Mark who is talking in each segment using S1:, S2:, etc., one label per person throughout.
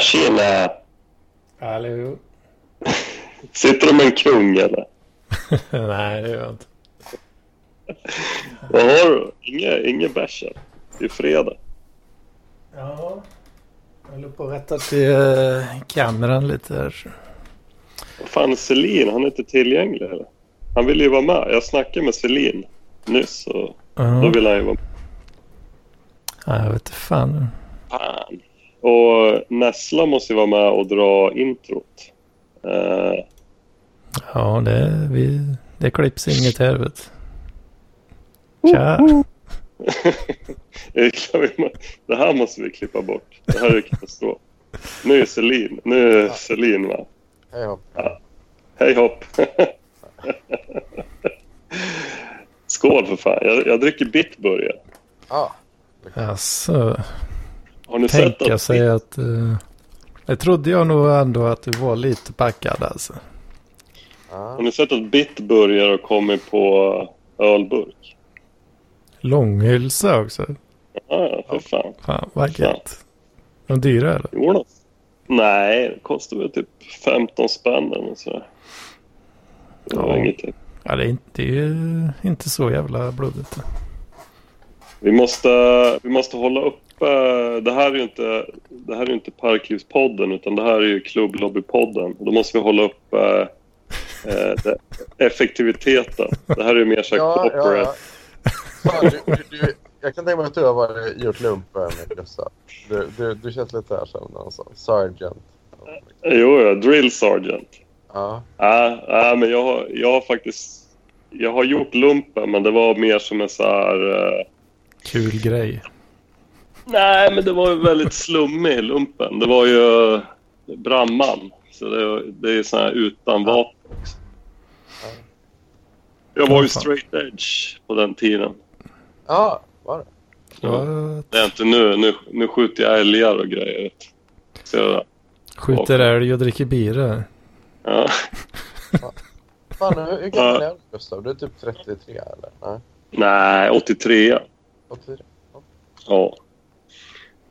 S1: Tjena!
S2: Hallå?
S1: Sitter du med en kung eller?
S2: Nej, det gör jag inte.
S1: Vad har du? Inga, inga bärs? Det är fredag.
S2: Ja, jag håller på att rätta till eh, kameran lite här.
S1: Vad fan, Selin, han är inte tillgänglig eller? Han ville ju vara med. Jag snackade med Selin nyss och då
S2: Ja,
S1: ville han ju vara med.
S2: ja, jag vet inte fan.
S1: Fan. Och Nessla måste ju vara med och dra introt. Eh,
S2: Ja, det, vi, det klipps inget här vet. Tja!
S1: det här måste vi klippa bort. Det här är katastrof. Nu är Selin, nu är Selin med.
S3: Hej hopp.
S1: Hej hopp! Skål för fan. Jag, jag dricker Bitburger.
S3: Ja.
S2: Alltså,
S1: Har ni sett
S2: tänka
S1: att
S2: sig att... Uh, det trodde jag nog ändå att du var lite packad alltså.
S1: Har ni sett att Bitburger har kommit på ölburk?
S2: Långhylsa också.
S1: Ja, för fan.
S2: Fan, vad gött. De dyra eller?
S1: Jo då. Nej, det kostar väl typ 15 spänn eller sådär. Det var
S2: Ja.
S1: ingenting.
S2: Ja, det är inte, det är ju inte så jävla blodigt.
S1: Vi måste, vi måste hålla upp. Eh, Det här är ju inte, det här är inte Parklivspodden utan det här är ju Klubblobbypodden. Då måste vi hålla upp eh, eh, det- effektiviteten. Det här är ju mer så här
S3: Ja, ja,
S1: corporate.
S3: ja. Fan, du, du, du, jag kan tänka mig att du har varit, gjort lumpen med Gustav. Du, du, du känns lite här som någon sån sergeant.
S1: Jo, ja, drill sergeant.
S3: Ja.
S1: Ja, ja, men jag har, jag har faktiskt... Jag har gjort lumpen, men det var mer som en så här... eh,
S2: Kul grej.
S1: Nej, men det var ju väldigt slummig lumpen. Det var ju brandman. Så det, det är så här utan vapen. Jag var ju straight edge på den tiden.
S3: Ja, var det?
S2: Vad
S1: Det är inte nu. Nu, nu skjuter jag älgar och grejer. Så, jag-
S2: skjuter älg och dricker bira.
S1: ja.
S3: Fan, hur, hur gammal är du Gustav? Du är typ 33 eller? Nej,
S1: Nej, 83.
S3: 83.
S1: Ja.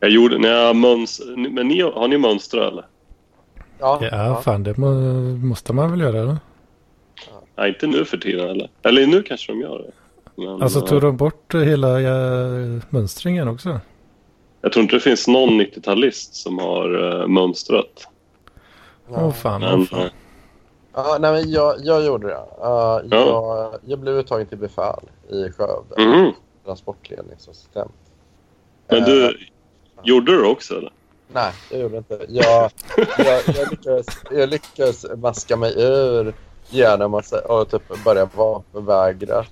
S1: Jag gjorde... När jag möns, men ni, har ni mönstrat eller?
S3: Ja,
S2: Ja, fan det må, måste man väl göra då?
S1: Nej, inte nu för tiden eller? Eller nu kanske de gör det. Men,
S2: Alltså
S1: eh,
S2: tog de bort hela uh, mönstringen också?
S1: Jag tror inte det finns någon 90-talist som har uh, mönstrat.
S2: Åh
S3: Ja.
S2: fan,
S1: Men,
S2: åh fan.
S1: eh,
S3: Ja, nej, men jag, jag gjorde det. Uh,
S1: Ja.
S3: jag, jag blev uttagen till befäl i Skövde.
S1: mhm.
S3: Transportledningsassistent.
S1: Men du, gjorde du det också eller?
S3: Nej, jag gjorde inte. Jag, jag, jag, lyckades, jag lyckades maska mig ur genom att och typ börja vapenvägra.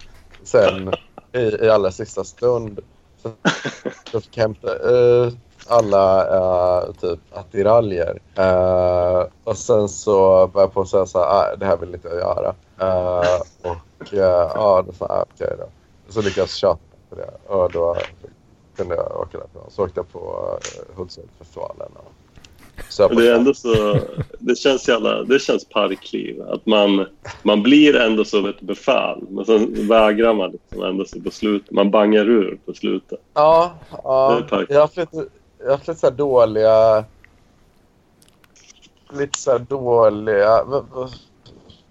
S3: Sen i, i allra sista stund så jag fick hämta ut alla uh, typ attiraljer. Uh, och sen så började jag på att säga så här, ah, det här vill inte jag göra. Uh, och uh, ja, då sa jag, "Ah, okej då. Så lyckades jag tjata på det och då kunde jag åka därifrån. Så åkte jag på Hultsfredsfestivalen. och söp
S1: Det är ändå så, det känns jävla, det känns parkliv. Att man, man blir ändå som ett befäl, men sen vägrar man liksom ändå så på slutet. Man bangar ur på slutet.
S3: Ja, ja. Jag har haft lite, jag har lite så dåliga... Lite så dåliga... Vad,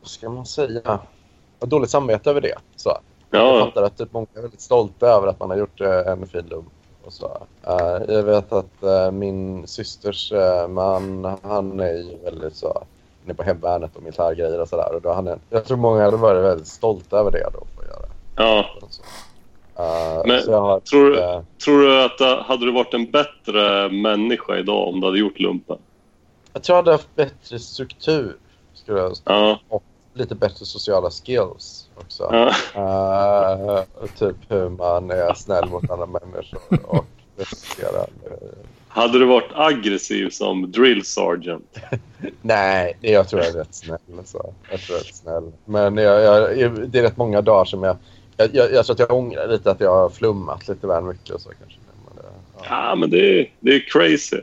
S3: ska man säga? Jag har dåligt samvete över det. Så. Jag
S1: Ja,
S3: fattar att typ många är väldigt stolta över att man har gjort eh, en fin lump. Och så. Eh, jag vet att eh, min systers eh, man, han är ju väldigt så inne på hemvärnet och militärgrejer och sådär. Och då han är, jag tror många hade varit väldigt stolta över det då. För att göra.
S1: ja.
S3: Så.
S1: Men
S3: har,
S1: Tror, du- tror du att hade du varit en bättre människa idag om du hade gjort lumpen?
S3: Jag tror jag hade haft bättre struktur. Skulle jag
S1: Ja,
S3: Och lite bättre sociala skills också. Eh, och typ hur man är snäll mot andra människor och respekterar. eh,
S1: Hade du varit aggressiv som drill sergeant?
S3: Nej, jag tror jag är rätt snäll. Så. Jag tror jag är snäll. Men jag, jag, det är rätt många dagar som jag... Jag, jag, jag tror att jag ångrar lite att jag har flummat lite väl mycket och så kanske. Men det, ja.
S1: Ja, men det är, det är crazy.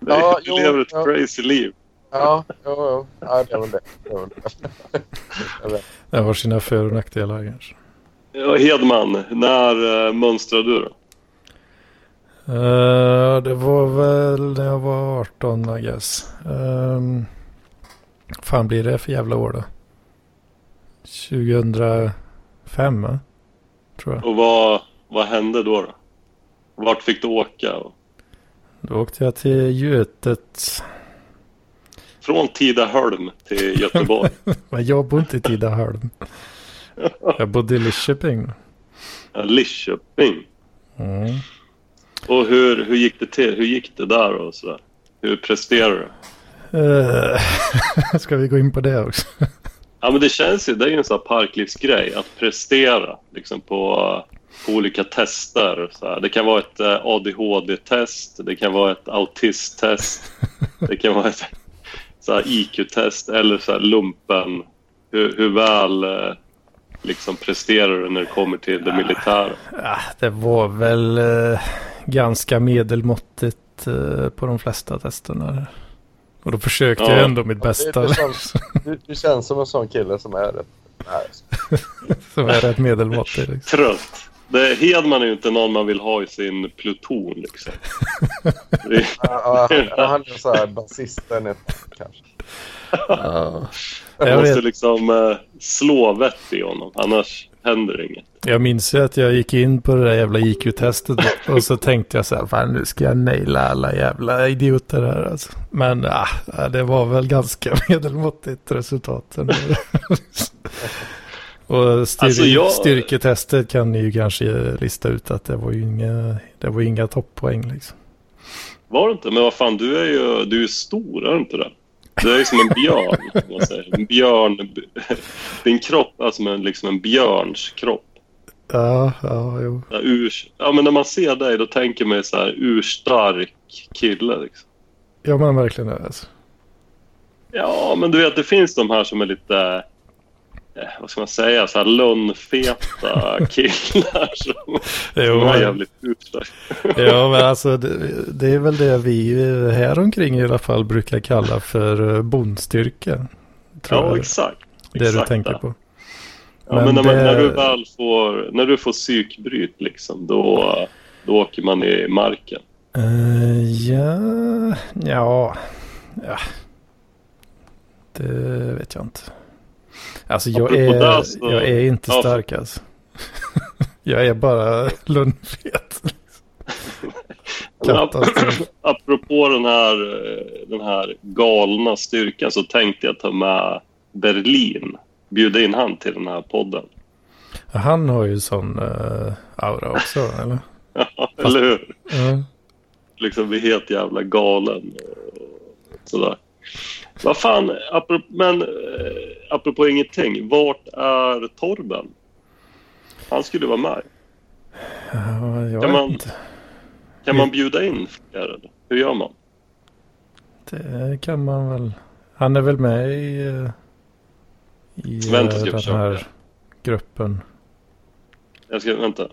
S1: Det är,
S3: Ja,
S1: du lever ett
S3: ja.
S1: crazy liv.
S3: Ja, jo, jo. Ja, det är väl det. det, det. Jag vet.
S2: Det har sina för och nackdelar kanske.
S1: Ja, Hedman, när uh, mönstrade du då?
S2: Uh, det var väl när jag var 18 I guess. Um, fan blir det för jävla år då? 2005 va? Tror jag.
S1: Och vad, vad hände då? då? Vart fick du åka?
S2: Då åkte jag till Götet.
S1: Från Tidaholm till Göteborg.
S2: Men jag bor inte i Tidaholm. Jag bodde i Lidköping.
S1: Ja, Lidköping.
S2: Mm.
S1: Och hur, hur gick det till? Hur gick det där och sådär? Hur presterade du?
S2: Uh, ska vi gå in på det också?
S1: Ja men det känns ju, det är ju en sån här parklivsgrej att prestera liksom på, på olika tester. Så. Det kan vara ett eh, ADHD-test, det kan vara ett autisttest, det kan vara ett så här IQ-test eller så här lumpen. Hur, hur väl eh, liksom presterar du när det kommer till det militära?
S2: Ja, det var väl eh, ganska medelmåttigt eh, på de flesta testerna. Och då försökte
S1: Ja.
S2: jag ändå mitt bästa.
S3: Det, det, känns, det, det känns som en sån kille som är rätt...
S2: Som är rätt medelmåttig. Liksom.
S1: Trött. Det, Hedman är ju inte någon man vill ha i sin pluton liksom.
S3: Ja, han är så här basisten kanske.
S2: Ja.
S1: man
S2: Jag,
S1: måste liksom eh, slå vett i honom, annars händer inget.
S2: jag minns ju att jag gick in på det där jävla IQ-testet och så tänkte jag så här, fan nu ska jag naila alla jävla idioter här alltså. Men ah, det var väl ganska medelmåttigt resultat. och styr,
S1: Alltså, jag-
S2: styrketestet kan ni ju kanske lista ut att det var ju inga, det var inga topppoäng liksom.
S1: Var det inte? Men vad fan, du är ju, du är stor, är du inte det? Du är ju som en björn, kan man säger. En björn... Din kropp är som en, liksom en björns kropp.
S2: Ja, ja, jo.
S1: Här Ur, ja, men när man ser dig då tänker man ju så här urstark kille. Liksom.
S2: Ja, men verkligen det alltså.
S1: Ja, men du vet, det finns de här som är lite... Eh, vad ska man säga? Så här lönnfeta killar som,
S2: Jo,
S1: som är
S2: men-
S1: jävligt urstarka.
S2: Ja, men alltså det, det är väl det vi här omkring i alla fall brukar kalla för eh, bondstyrka.
S1: Ja,
S2: jag.
S1: exakt.
S2: Det du
S1: exakt
S2: tänker
S1: det.
S2: på.
S1: Ja, men,
S2: Men
S1: när, man,
S2: det-
S1: när du väl får, när du får psykbryt liksom, då, då åker man i marken.
S2: Eh, ja, ja, ja. Det vet jag inte. Alltså jag är,
S1: så-
S2: jag är inte
S1: Ja,
S2: stark alltså. jag är bara Katastrof.
S1: apropå den här, eh, den här galna styrkan så tänkte jag ta med Berlin. Bjuda in han till den här podden.
S2: Han har ju sån uh, aura också, eller?
S1: Ja, eller hur?
S2: Ja.
S1: Liksom bli helt jävla galen. och Sådär. Vad fan, apropå, men eh, apropå ingenting. Vart är Torben? Han skulle vara med.
S2: Ja, jag
S1: Kan man-
S2: inte.
S1: Kan man bjuda in fler? Hur gör man?
S2: Det kan man väl. Han är väl med i, eh, i
S1: Vänta,
S2: eh,
S1: jag
S2: den här gruppen.
S1: Jag ska, vänta.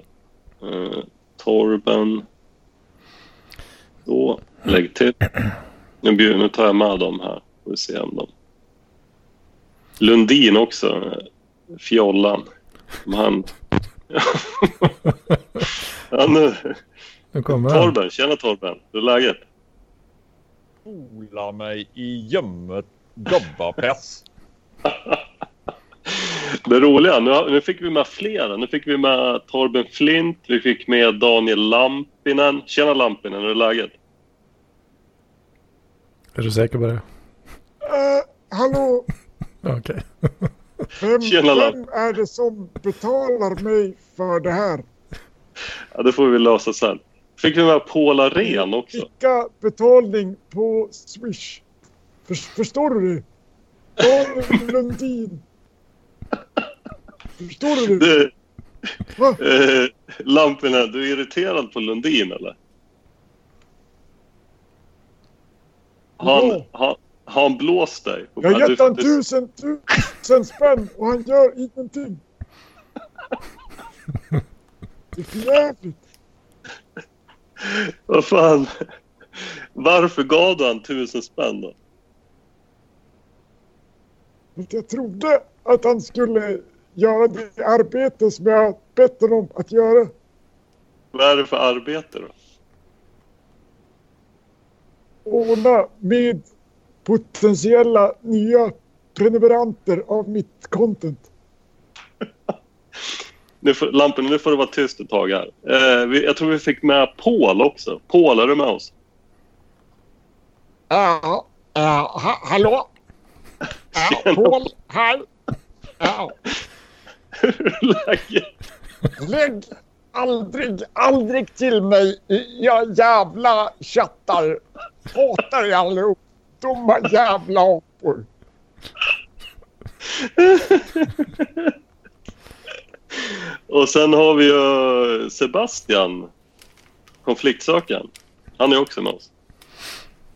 S1: Uh, Torben. Då, lägg till. Nu, nu tar jag med dem här. Får vi se om de... Lundin också. Fjollan. Om han... ja, nu.
S2: Nu kommer han.
S1: Torben, tjena Torben. Hur är läget?
S4: Spola mig i gömmet gubbapäss.
S1: Det roliga, nu, nu fick vi med flera. Nu fick vi med Torben Flint, vi fick med Daniel Lampinen. Tjena Lampinen, hur är läget?
S2: Är du säker på det?
S5: Eh, hallå,
S2: Okej.
S5: vem,
S1: Tjena,
S5: vem är det som betalar mig för det här?
S1: Ja, det får vi lösa sen. Fick vi med Paula Ren också.
S5: Skicka betalning på Swish. För, förstår du det? Daniel Lundin. Förstår du det?
S1: Du, eh, Lampinen, du är irriterad på Lundin eller? Han,
S5: Ja.
S1: har, har han blåst dig?
S5: Jag har gett han
S1: du-
S5: tusen, tusen spänn och han gör ingenting. Det är för jävligt.
S1: Vad fan? Varför gav du han tusen spänn då?
S5: Jag trodde att han skulle göra det arbete som jag bett honom att göra.
S1: Vad är det för arbete då?
S5: ordna med potentiella nya prenumeranter av mitt content.
S1: Nu får, Lampen, nu får du vara tyst ett tag här. Eh, vi, jag tror vi fick med Paul också. Paul, är du med oss?
S5: Ja, ja, ha, hallå?
S1: Tjena.
S5: Paul, här. Ja,
S1: Hur är läget?
S5: lägg aldrig, aldrig till mig i era jävla chattar. Hatar er allihop. Dumma jävla apor.
S1: Och sen har vi ju Sebastian, konfliktsökaren. Han är också med oss.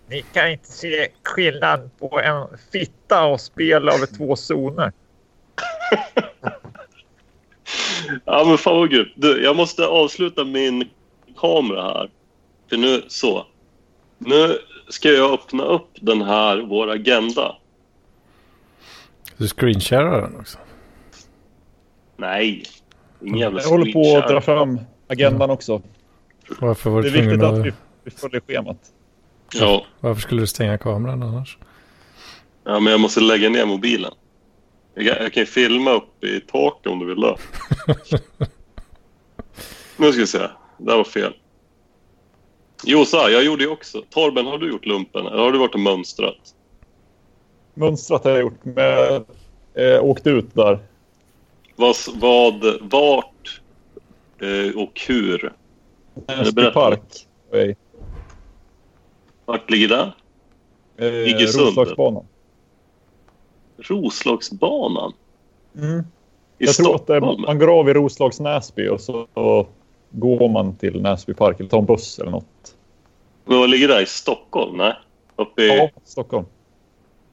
S6: Ni kan inte se skillnad på en fitta och spel över två zoner.
S1: Ja, men fan vad grymt. Du, jag måste avsluta min kamera här. För nu, så. Nu ska jag öppna upp den här, vår agenda.
S2: Du screensharar den också.
S1: Nej, ingen jävla
S4: Jag håller på att dra fram agendan också.
S2: Varför var
S4: Det
S2: du
S4: är viktigt att
S2: att...
S4: vi, vi följer schemat.
S1: Ja,
S2: Varför skulle du stänga kameran annars?
S1: ja, men jag måste lägga ner mobilen. Jag kan, jag kan ju filma upp i taket om du vill det. nu ska vi se. Det här var fel. Josa, jag gjorde ju också. Torben, har du gjort lumpen? Eller har du varit och mönstrat?
S4: Mönstrat har jag gjort, men jag eh, åkte ut där.
S1: Vad, vad vart eh, och hur?
S4: Näsby park.
S1: Vart ligger det?
S4: Eh,
S1: Iggesund.
S4: Roslagsbanan.
S1: Roslagsbanan?
S4: Mm.
S1: I
S4: Jag tror att det,
S1: Stockholm?
S4: man går av i Roslags Näsby och så och går man till Näsby park eller tar en buss eller något.
S1: Men vad ligger det? I Stockholm? Nej? Uppe i...
S4: Ja, Stockholm.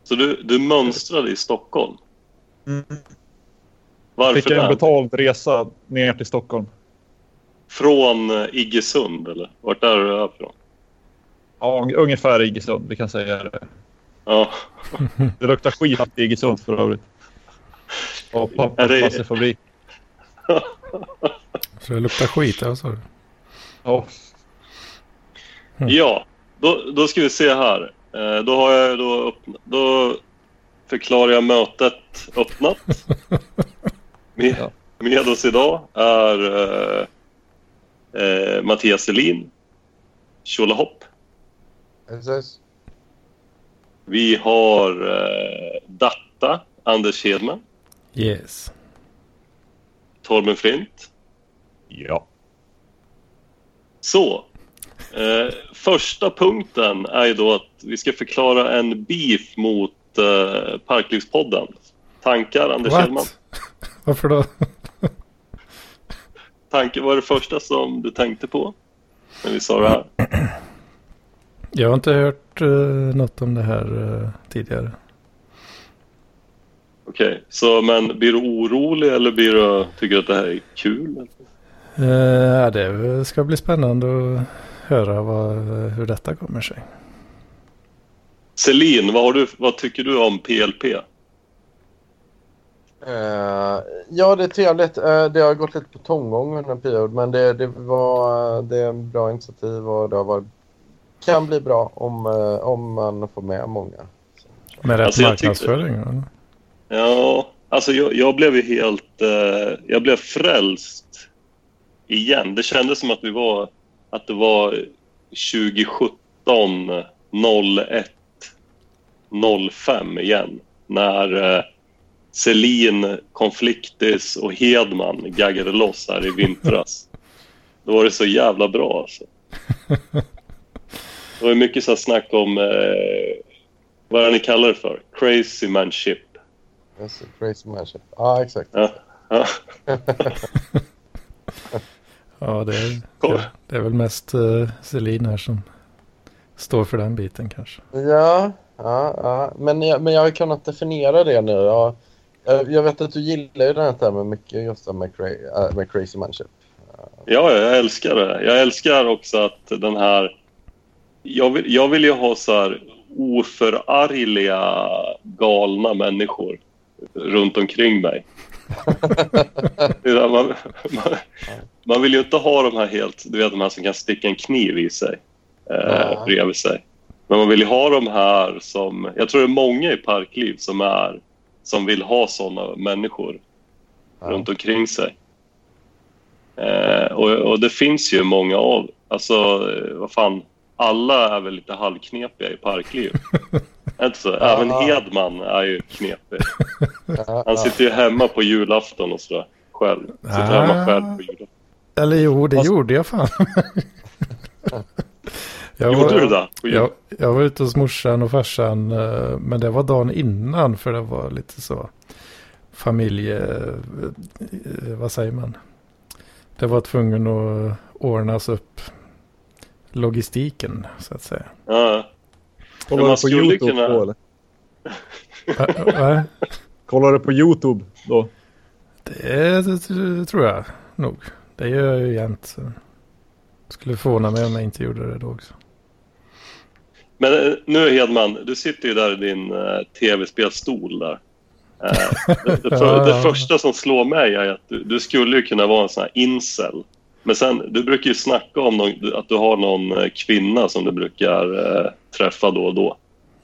S1: Så du, du mönstrade i Stockholm?
S4: Mm.
S1: Varför
S4: Fick en betald resa ner till Stockholm.
S1: Från eh, Iggesund, eller? Vart är du ifrån?
S4: Ja, ungefär Iggesund, vi kan säga det.
S1: Ja.
S4: Det luktar skit i Iggesund för övrigt. Och massefabrik.
S2: Så det luktar skit, ja, sa du?
S4: Ja,
S1: Ja, då, då ska vi se här. Eh, då har jag då öppnat, Då förklarar jag mötet öppnat. Med,
S4: Ja.
S1: med oss idag är eh, eh, Mattias Selin. Tjolahopp.
S3: Precis.
S1: Vi har eh, Datta, Anders Hedman.
S2: Yes.
S1: Torben Flint.
S4: Ja.
S1: Så. Eh, första punkten är ju då att vi ska förklara en beef mot eh, Parklivspodden. Tankar, Anders Hedman?
S2: What? Varför då?
S1: Tanke, vad är det första som du tänkte på när vi sa det här?
S2: Jag har inte hört uh, något om det här eh, tidigare.
S1: Okej, så men blir du orolig eller blir du, tycker du att det här är kul?
S2: Eh, ja, det ska bli spännande att höra vad, hur detta kommer sig.
S1: Celine, vad, har du, vad tycker du om PLP?
S3: Eh, ja, det är trevligt. Eh, det har gått lite på tomgång under en period, men det, det, var, det är en bra initiativ och det har varit, kan bli bra om, eh, om man får med många.
S2: Med rätt
S1: Alltså, jag tyckte-
S2: marknadsföring? eller?
S1: Ja, alltså jag, jag blev ju helt... Eh, jag blev frälst igen. Det kändes som att vi var... Att det var 2017 01 05 igen. När eh, Selin, Konfliktis och Hedman gaggade loss här i vintras. Då var det så jävla bra alltså. Det var mycket så här snack om... Eh, vad är ni kallar det för? Crazy man ship.
S3: Yes, crazy Manship. Ja, exakt.
S1: Ja. Ja.
S2: Det är,
S1: Kom.
S2: det är väl mest uh, Selin här som står för den biten kanske.
S3: Ja, ja, ja. Men, jag, men jag har kunnat definiera det nu. Jag, jag, vet att du gillar ju den här termen mycket, just det med, cra- äh, med crazy manship.
S1: Ja, ja, jag älskar det. Jag älskar också att den här... Jag vill, jag vill ju ha så här oförargliga, galna människor runt omkring mig. Det man, man, man vill ju inte ha de här helt... Du vet, de här som kan sticka en kniv i sig. Eh,
S3: Ja.
S1: bredvid sig. Men man vill ju ha de här som... Jag tror det är många i Parkliv som, är, som vill ha såna människor
S3: Ja.
S1: runt omkring sig. Eh, och, och det finns ju många av... Alltså, eh, vad fan. Alla är väl lite halvknepiga i Parkliv. Är det inte så? Även
S3: Ja.
S1: Hedman är ju knepig.
S3: Ja,
S1: Han
S3: ja.
S1: sitter ju hemma på julafton och sådär. Själv. Sitter hemma själv på julafton.
S2: Eller jo, det
S4: Fast-
S2: gjorde jag fan. jag
S1: Gjorde du det?
S2: Jag, jag var ute hos morsan och farsan, eh, men det var dagen innan för det var lite så familje, eh, vad säger man? Det var tvungen att ordnas upp logistiken så att säga.
S1: Ja.
S4: Kollar
S1: man
S4: du på YouTube
S1: kunna-
S4: då eller?
S2: Va- va?
S4: Kollar du på YouTube då?
S2: Det, det tror jag nog. Det gör jag ju jämt. Skulle förvåna mig om jag inte gjorde det då också.
S1: Men eh, nu Hedman, du sitter ju där i din eh, tv-spelstol där. Eh, det, det, för, det första som slår mig är att du, du skulle ju kunna vara en sån här incel. Men sen, du brukar ju snacka om någon, att du har någon kvinna som du brukar eh, träffa då och då.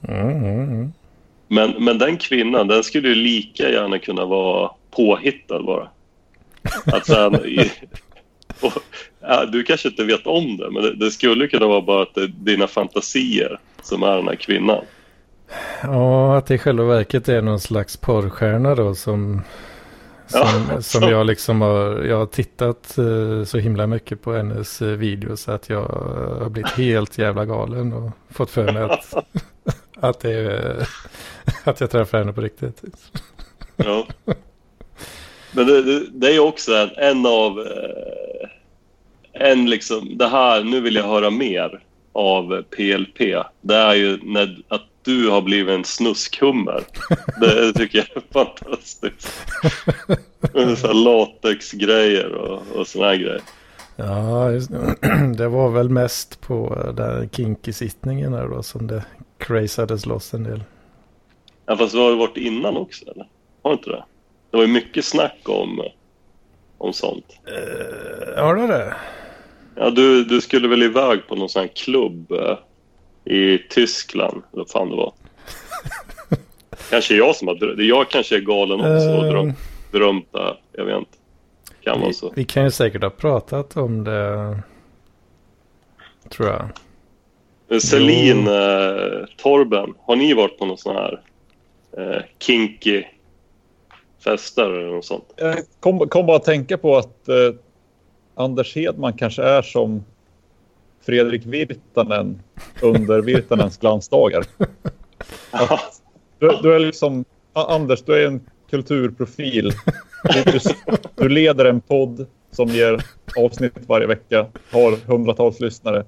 S2: Mm, mm, mm.
S1: Men, men den kvinnan, den skulle ju lika gärna kunna vara påhittad bara. Att sen, och, ja, du kanske inte vet om det, men det, det skulle kunna vara bara att det är dina fantasier som är den här kvinnan.
S2: Ja, att det i själva verket är någon slags porrstjärna då som, som,
S1: Ja,
S2: som jag liksom har, jag har tittat eh, så himla mycket på hennes eh, videos så att jag har blivit helt jävla galen och fått för mig att, att, det att jag träffar henne på riktigt.
S1: Ja. Men det, det, det är också en, en av... Eh, en liksom, det här, nu vill jag höra mer av PLP. Det är ju när, att du har blivit en snuskhummer. Det tycker jag är fantastiskt. Latexgrejer och, och såna här grejer.
S2: Ja, det var väl mest på eh, den kinky-sittningen här då som det crazades loss en del.
S1: Ja, fast du har varit innan också, eller? Har inte det? Det var ju mycket snack om, om sånt.
S2: Ja, det är det.
S1: Ja, du, du skulle väl iväg på någon sån här klubb eh, i Tyskland, eller vad fan det var. kanske jag som har drömt. Jag kanske är galen också och
S2: Ehm.
S1: drömt, drömt det. Jag vet inte. Kan vara
S2: Vi,
S1: så.
S2: vi kan ju säkert ha pratat om det. Tror jag.
S1: Men Celine, eh, Torben, har ni varit på någon sån här eh, kinky fester eller något sånt?
S4: Jag kom, kom bara att tänka på att eh, Anders Hedman kanske är som Fredrik Virtanen under Virtanens glansdagar. Att du, du är liksom, Anders, du är en kulturprofil. Du, du, du leder en podd som ger avsnitt varje vecka, har hundratals lyssnare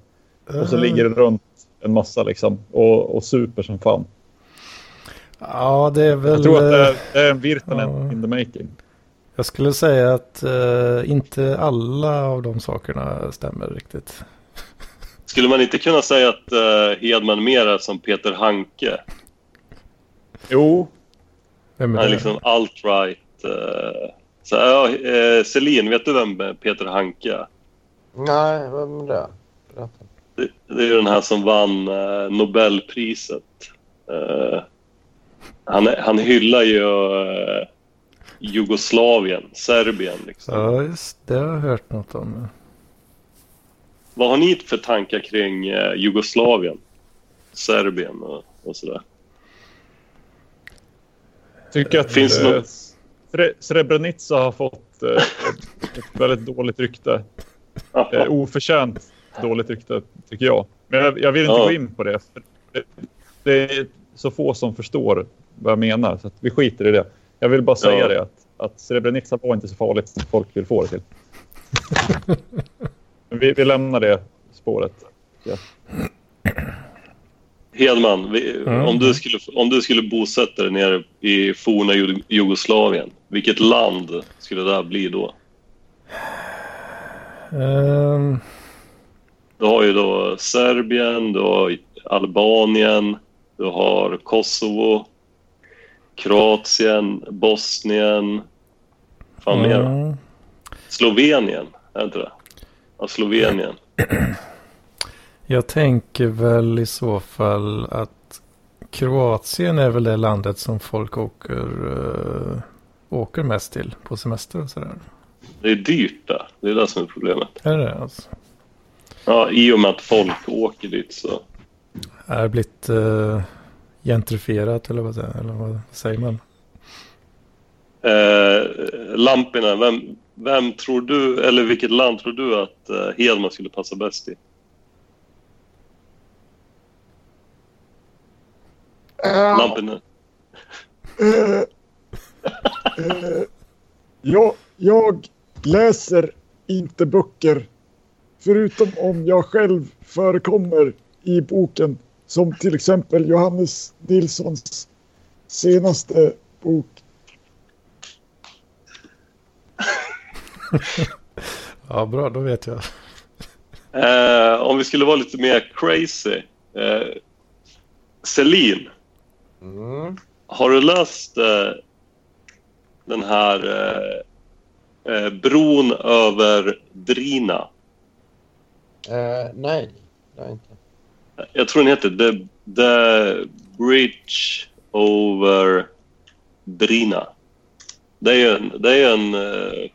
S4: och så ligger det runt en massa liksom och, och super som fan.
S2: Ja, det är väl...
S4: Jag tror att det
S2: eh,
S4: är, det är en Virtanen
S2: ja.
S4: in the making.
S2: Jag skulle säga att eh, inte alla av de sakerna stämmer riktigt.
S1: Skulle man inte kunna säga att eh, Hedman mer är som Peter Hanke?
S4: Jo,
S2: Vem är
S1: Han är
S2: det?
S1: liksom alt-right. Eh, så, ja, eh, Celine, vet du vem Peter Hanke är?
S3: Nej, vem är det? Berätta.
S1: Det, det är ju den här som vann eh, Nobelpriset. Han, han hyllar ju eh, Jugoslavien, Serbien. Liksom.
S2: Ja, just det har jag hört något om.
S1: Vad har ni för tankar kring eh, Jugoslavien, Serbien och, och sådär?
S4: tycker att
S1: Finns det
S4: eh,
S1: något-
S4: Sre- Srebrenica har fått eh, ett väldigt dåligt rykte. Eh, oförtjänt dåligt rykte, tycker jag. Men jag, jag vill inte
S1: Ja.
S4: gå in på det. För det. Det är så få som förstår vad jag menar, så att vi skiter i det. Jag vill bara säga
S1: Ja.
S4: det, att, att Srebrenica var inte så farligt som folk vill få det till. Men vi, vi lämnar det spåret. Ja.
S1: Hedman, vi,
S2: Mm.
S1: om, du skulle, om du skulle bosätta dig nere i forna Ju- Jugoslavien, vilket land skulle det där bli då?
S2: Ehm,
S1: Du har ju då Serbien, du har Albanien, du har Kosovo, Kroatien, Bosnien. Fan mer då?
S2: mm.
S1: Slovenien, är inte det? Ja, Slovenien.
S2: Jag tänker väl i så fall att Kroatien är väl det landet som folk åker, uh, åker mest till på semester och sådär.
S1: Det är dyrt där. Det är det som är problemet.
S2: Är det alltså?
S1: Ja, i och med att folk åker dit så.
S2: Det blivit uh, gentrifierat eller vad, eller vad säger man?
S1: Eh, Lampinen, vem, vem tror du, eller vilket land tror du att eh, Hedman skulle passa bäst i?
S5: Eh,
S1: Lampinen.
S5: eh, eh, jag, jag läser inte böcker förutom om jag själv förekommer i boken som till exempel Johannes Nilssons senaste bok
S2: Ja, bra, då vet jag.
S1: Eh, om vi skulle vara lite mer crazy. Eh, Celine,
S3: Mm.
S1: har du läst eh, den här eh, eh, bron över Drina?
S3: Eh, nej, det har jag inte.
S1: Jag tror den heter The, The Bridge Over Drina. Det är en, det är en, eh,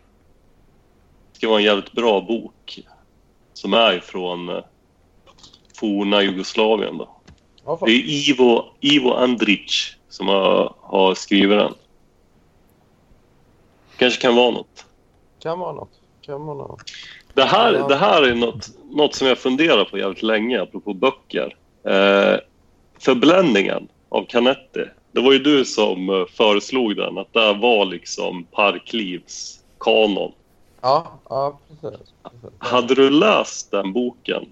S1: ska vara en jävligt bra bok som är ifrån eh, forna Jugoslavien. Då.
S3: Ja.
S1: Det är Ivo, Ivo Andrić som har, har skrivit den. Kanske kan vara något.
S3: Kan vara något. Kan vara något.
S1: Det här,
S3: Ja.
S1: det här är något, något som jag funderar på jävligt länge, apropå böcker. Eh, Förbländningen av Canetti. Det var ju du som eh, föreslog den, att det var liksom Parklivs kanon.
S3: Ja, ja precis. precis.
S1: Hade du läst den boken?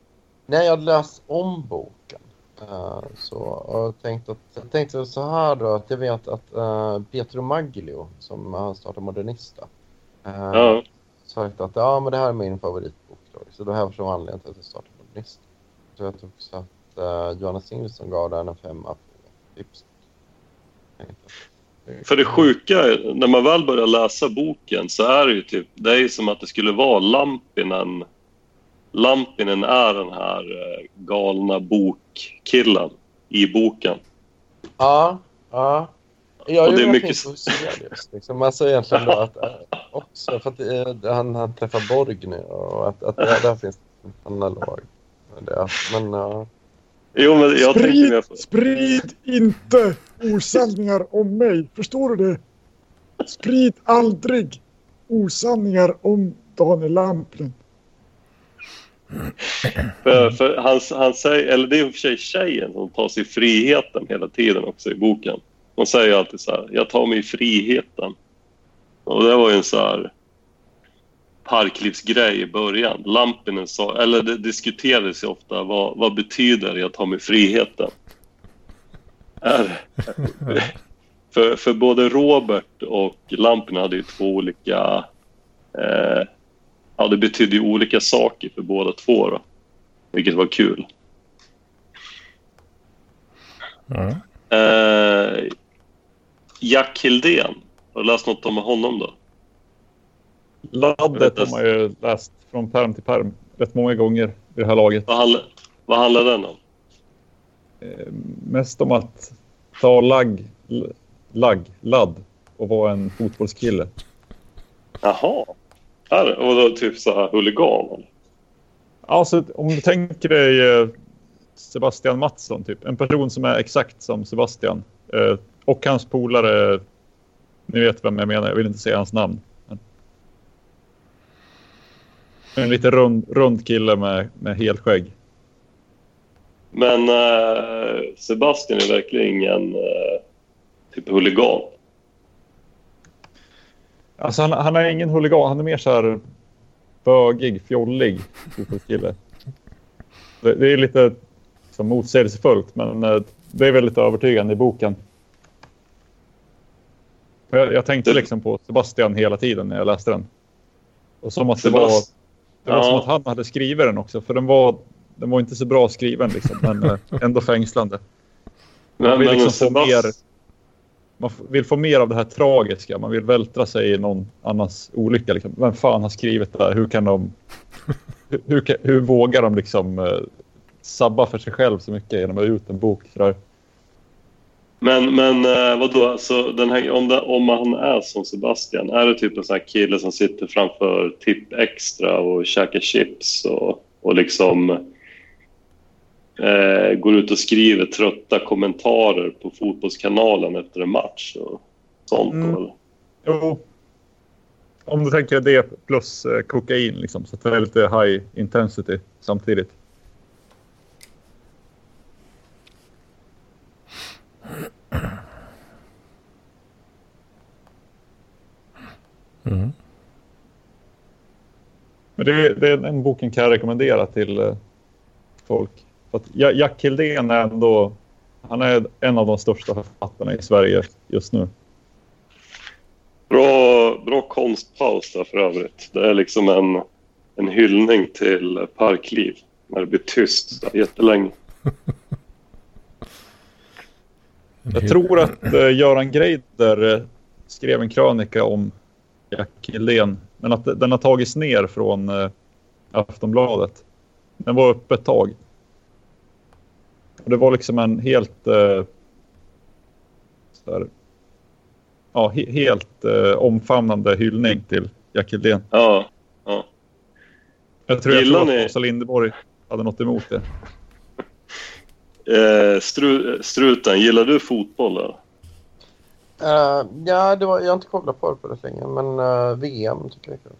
S3: Nej, jag hade läst om boken. Eh, så och jag tänkte, att, jag tänkte så här då att jag vet att uh, Pietro Maglio som har startat Modernista uh,
S1: Ja.
S3: Sagt att ja, men det här är min favoritbok. Då. Så det här var anledningen till att jag startade Modernista. Så jag tror också att uh, Johannes Nilsson gav den en femma på tips.
S1: För det sjuka, är, när man väl börjar läsa boken så är det ju typ, det är som att det skulle vara Lampinen. Lampinen är den här eh, galna bokkillen i boken.
S3: Ja, ja. Jag
S1: Och det är mycket-.
S3: Liksom. Alltså egentligen då att äh, också för att eh, han, han träffar Borgny och att, att där, där finns en analog. Det. Men ja.
S1: Jo, men jag mer
S5: Sprid,
S1: på...
S5: sprid inte osanningar om mig. Förstår du det? Sprid aldrig osanningar om Daniel Lampinen.
S1: För, för han, han säger, eller det är i och för sig tjejen som tar sig friheten hela tiden också i boken. Hon säger alltid så här, jag tar mig friheten. Och det var ju en så här parklivsgrej i början. Lampinen sa, eller det diskuterades ju ofta, vad, vad betyder jag tar mig friheten? Är, för, för både Robert och Lampinen hade ju två olika eh, ja, det betydde ju olika saker för båda två då. Vilket var kul.
S2: Mm.
S1: Eh, Jack Hildén, har du läst något om honom då?
S4: Laddet har man ju läst från perm till perm rätt många gånger i det här laget.
S1: Vad, handl vad handlar den om?
S4: Eh, mest om att ta lagg, lagg, ladd och vara en fotbollskille.
S1: Jaha. Här, och då typ så här huligan?
S4: Alltså om du tänker dig eh, Sebastian Mattsson, typ. En person som är exakt som Sebastian. Eh, och hans polare, ni vet vem jag menar, jag vill inte säga hans namn. En lite rund, rund kille med, med helskägg.
S1: Men eh, Sebastian är verkligen ingen eh, typ huligan.
S4: Alltså han, han är ingen huligan, han är mer så här bögig, fjollig fotbollskille. Det, det är lite som motsägelsefullt, men eh, det är väldigt övertygande i boken. Jag, jag tänkte liksom på Sebastian hela tiden när jag läste den. Och som att det var, det var som
S1: Ja.
S4: att han hade skrivit den också, för den var, den var inte så bra skriven liksom, men eh, ändå fängslande. Man
S1: Men,
S4: vill liksom få
S1: Sebast-
S4: mer, man vill få mer av det här tragiska. Man vill vältra sig i någon annans olycka. Liksom. Vem fan har skrivit det här? Hur kan de... Hur, hur, hur vågar de liksom eh, sabba för sig själv så mycket genom att ge ut en bok. Sådär.
S1: Men, men eh, vadå, alltså, den här, om, det, om han är som Sebastian, är det typ en sån här kille som sitter framför Tipp Extra och käkar chips och, och liksom eh, går ut och skriver trötta kommentarer på Fotbollskanalen efter en match och sånt?
S4: Mm.
S1: Eller?
S4: Jo. Om du tänker det plus eh, kokain, liksom, så att det är lite high intensity samtidigt.
S2: Mm.
S4: Men det, det är en boken kan jag rekommendera till eh, folk. För Jack Hildén är ändå han är en av de största författarna i Sverige just nu.
S1: Bra, bra konstpaus där för övrigt. Det är liksom en, en hyllning till parkliv när det blir tyst jättelänge.
S4: Jag tror att eh, Göran Greider eh, skrev en krönika om Jack Hildén. Men att den har tagits ner från eh, Aftonbladet. Den var uppe ett tag. Och det var liksom en helt... Eh, så här, ja, he, helt eh, omfamnande hyllning till Jack Hildén.
S1: Ja, ja.
S4: Jag tror, jag
S1: Gillar
S4: tror
S1: ni-
S4: att Åsa Linderborg hade något emot det.
S1: Eh, stru, struten, gillar du fotboll?
S3: Eh, ja, det var, jag har inte kollat på det på det länge, men eh, VM tycker jag är kul.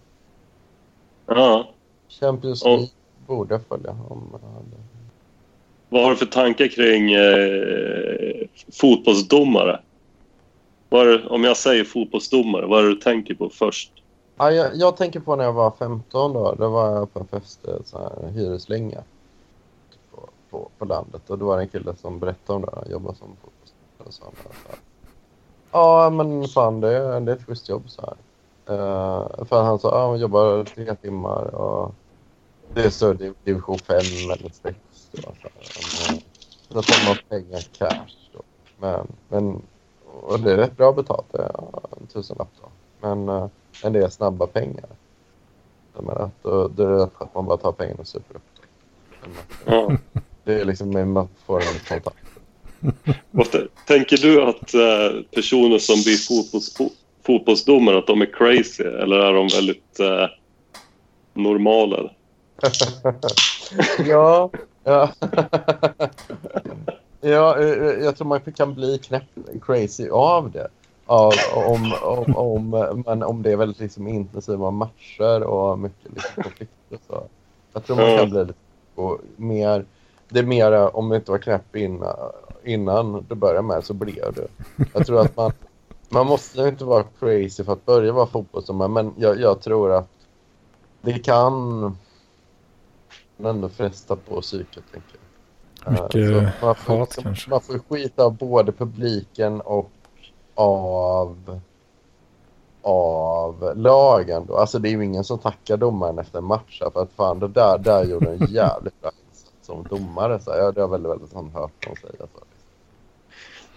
S1: Ja.
S3: Champions
S1: Och-
S3: League borde jag följa. Om, hade-
S1: Vad har du för tankar kring eh, fotbollsdomare? Det- om jag säger fotbollsdomare, vad är det du tänker på först?
S3: ja, jag, jag tänker på när jag var 15 då. Då var jag på en fest, så här, hyreslänga på, på, landet. Och då var det en kille som berättade om det. Han jobbade som fotbollsspelare. han Ja, men fan det, är- det är ett schysst jobb så här. Eh, för han sa, ja, man jobbar tre timmar och det är så div- division 5 eller 6. Då, så här. Men, Då tar man pengar cash då. Men, men och det är rätt bra betalt, det är en tusenlapp då. Men, eh, men det är snabba pengar. Jag menar, att då, då är det rätt att man bara tar pengarna och super upp dem.
S1: Ja.
S3: Det är liksom med man får en kontakt.
S1: Vad t- tänker du att eh, personer som blir fotbolls, fo- fotbollsdomare, att de är crazy eller är de väldigt eh, normala?
S3: ja, ja. ja, eh, jag tror man kan bli knäpp crazy av det. Av, om, om, om, men om det är väldigt liksom intensiva matcher och mycket liksom konflikter. Så. Jag tror man kan bli lite mer... Det är mer om du inte var knäpp innan, innan du börjar med så blev du. Jag tror att man, man måste inte vara crazy för att börja vara fotbollsdomare men jag, jag tror att det kan ändå fresta på psyket. Tänker jag. Eh,
S2: Mycket
S3: så man får,
S2: hat kanske.
S3: Man får skita av både publiken och av av lagen då. Alltså det är ju ingen som tackar domaren efter en match för att fan det där, där gjorde en jävligt bra som domare. Så här. det har väldigt, väldigt sån hört dem säga så.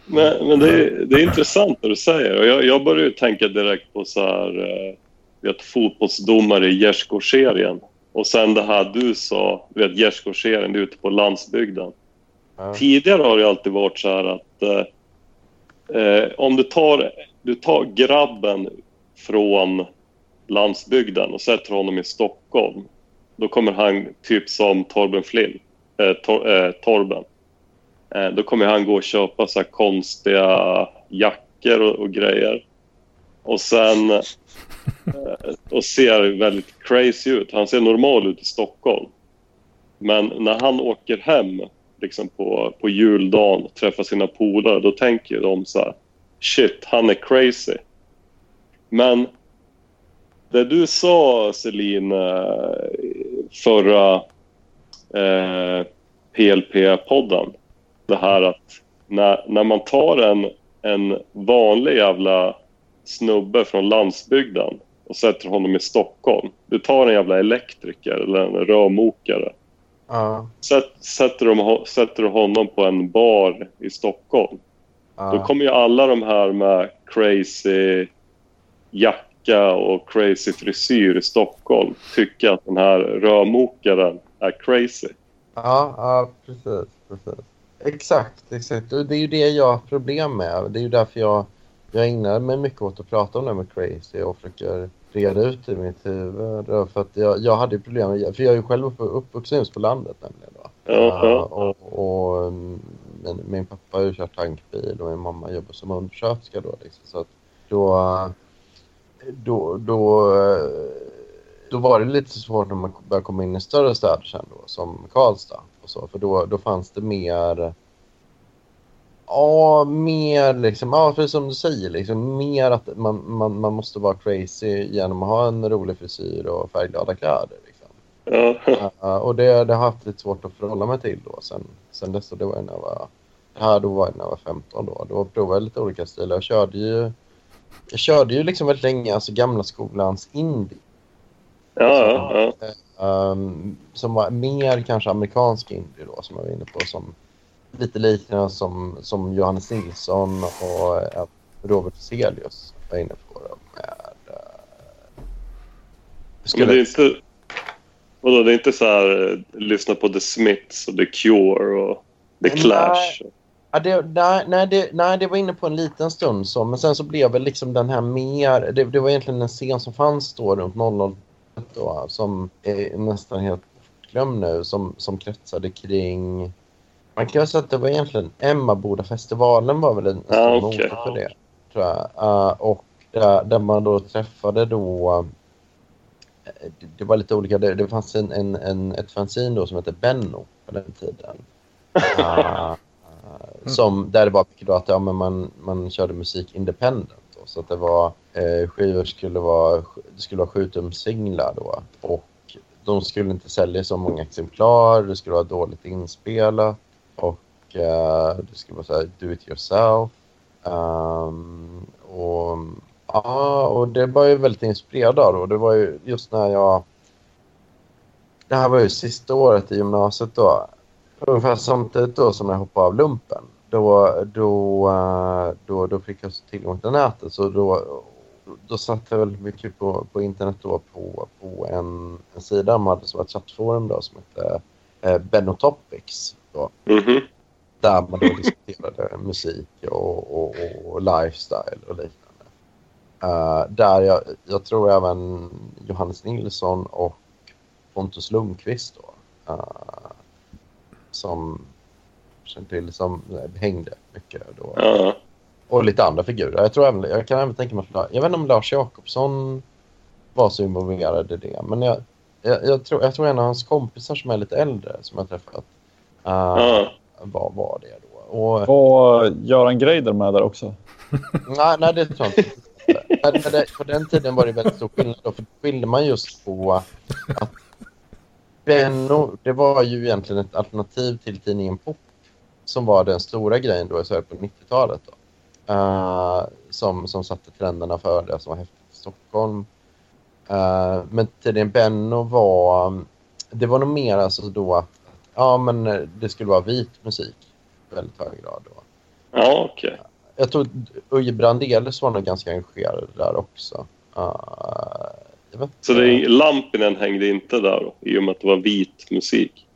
S1: Men, men det, är, det är intressant det du säger. Och jag, jag börjar ju tänka direkt på så här, eh, vet, fotbollsdomare i gärdsgårdsserien. Och sen det här du sa, du vet gärdsgårdsserien, ute på landsbygden.
S3: Ja.
S1: Tidigare har det alltid varit så här att eh, eh, om du tar, du tar grabben från landsbygden och sätter honom i Stockholm. Då kommer han typ som Torben Flint, eh, tor, eh, Torben. Eh, då kommer han gå och köpa så här konstiga jackor och, och grejer. Och sen eh, och ser väldigt crazy ut. Han ser normal ut i Stockholm. Men när han åker hem liksom på, på juldagen och träffar sina polare, då tänker de så här, shit, han är crazy. Men det du sa, Celine, eh, förra eh, PLP-podden, det här att när, när man tar en, en vanlig jävla snubbe från landsbygden och sätter honom i Stockholm. Du tar en jävla elektriker eller en rörmokare
S3: Ja,
S1: Sätt, sätter, de, sätter du honom på en bar i Stockholm,
S3: ja.
S1: då kommer ju alla de här med crazy jacka och crazy frisyr i Stockholm tycka att den här rörmokaren är crazy.
S3: Ja, ja precis, precis. Exakt, exakt. Och det är ju det jag har problem med. Det är ju därför jag, jag ägnar mig mycket åt att prata om det med crazy och försöker reda ut i mitt huvud. För att jag, jag hade ju problem med, för jag är ju själv upp, uppvuxen på landet nämligen. Då.
S1: Ja,
S3: Ja,
S1: ja.
S3: och, och min, min pappa har ju kört tankbil och min mamma jobbar som undersköterska då. Liksom, så att då, då, då, då var det lite svårt när man började komma in i större städer sen då, som Karlstad. Och så, för då, då fanns det mer... Ja, mer liksom, ja, för som du säger, liksom, mer att man, man, man måste vara crazy genom att ha en rolig frisyr och färgglada kläder. Liksom.
S1: ja.
S3: Ja, och det, det har jag haft lite svårt att förhålla mig till då sen, sen dess. Det var när jag var, det här då var jag när jag var 15 då. Då provade jag lite olika stilar. Jag körde ju, jag körde ju liksom väldigt länge, alltså gamla skolans indie.
S1: Ja, ja, ja.
S3: Ehm, som var mer kanske amerikansk indie då, som jag var inne på. Som lite liknande som, som Johannes Nilsson och eh, Robert Celius var inne på. Då, med, eh,
S1: Men det är inte... Vadå, det är inte så här eh, lyssna på The Smiths och The Cure och The
S3: Nej.
S1: Clash?
S3: Ja, det, nej, nej, det, nej, det var inne på en liten stund så, men sen så blev väl liksom den här mer, det, det var egentligen en scen som fanns då runt 00 då, som är nästan helt bortglömd nu, som, som kretsade kring, man kan säga att det var egentligen Emmaboda-festivalen var väl en stor
S1: Ja,
S3: motor
S1: okej.
S3: för det, tror jag. Uh, och där, där man då träffade då, eh, det, det var lite olika, det, det fanns en, en, en, ett fanzine då som hette Benno på den tiden. Uh, som, där det var mycket då att ja, men man, man körde musik independent. Då, så att det var eh, skivor skulle vara, det skulle vara sjutumsinglar då. Och de skulle inte sälja så många exemplar, det skulle vara dåligt inspelat. Och eh, det skulle vara så här do it yourself. Um, och, ja, och det var ju väldigt inspirerad av. Och det var ju just när jag... Det här var ju sista året i gymnasiet då. Ungefär samtidigt då som jag hoppade av lumpen. Då, då, eh, då, då fick jag tillgång till nätet. Så då, då satt jag väldigt mycket på, på internet då på, på en, en sida man hade som ett chattforum då som hette eh, Benotopics. Då,
S1: Mhm.
S3: där man då diskuterade musik och, och, och lifestyle och liknande. Eh, där jag, jag tror även Johannes Nilsson och Pontus Lundqvist då. eh, som kände till som eh, hängde mycket då.
S1: Ja.
S3: Och lite andra figurer. Jag, tror även, jag kan även tänka mig att jag vet inte om Lars Jakobsson var så involverad i det. Men jag, jag, jag, tror, jag tror en av hans kompisar som är lite äldre som jag träffat uh,
S1: Ja.
S3: var, var det då. Och,
S4: Var Göran Greider med där också?
S3: nej, nej, det tror jag inte. Det, på den tiden var det väldigt stor skillnad. Då, för då skilde man just på att Benno, det var ju egentligen ett alternativ till tidningen Pop som var den stora grejen då i Sverige på 90-talet. Då. Eh, som, som satte trenderna för det som var häftigt i Stockholm. Eh, men tidningen Benno var, det var nog mer alltså då att ja, men eh, det skulle vara vit musik i väldigt hög grad. Då.
S1: Ja, okej.
S3: Jag tror Uje Brandelis var nog ganska engagerad där också. Uh, jag
S1: Så det Lampinen hängde inte där då, i och med att det var vit musik?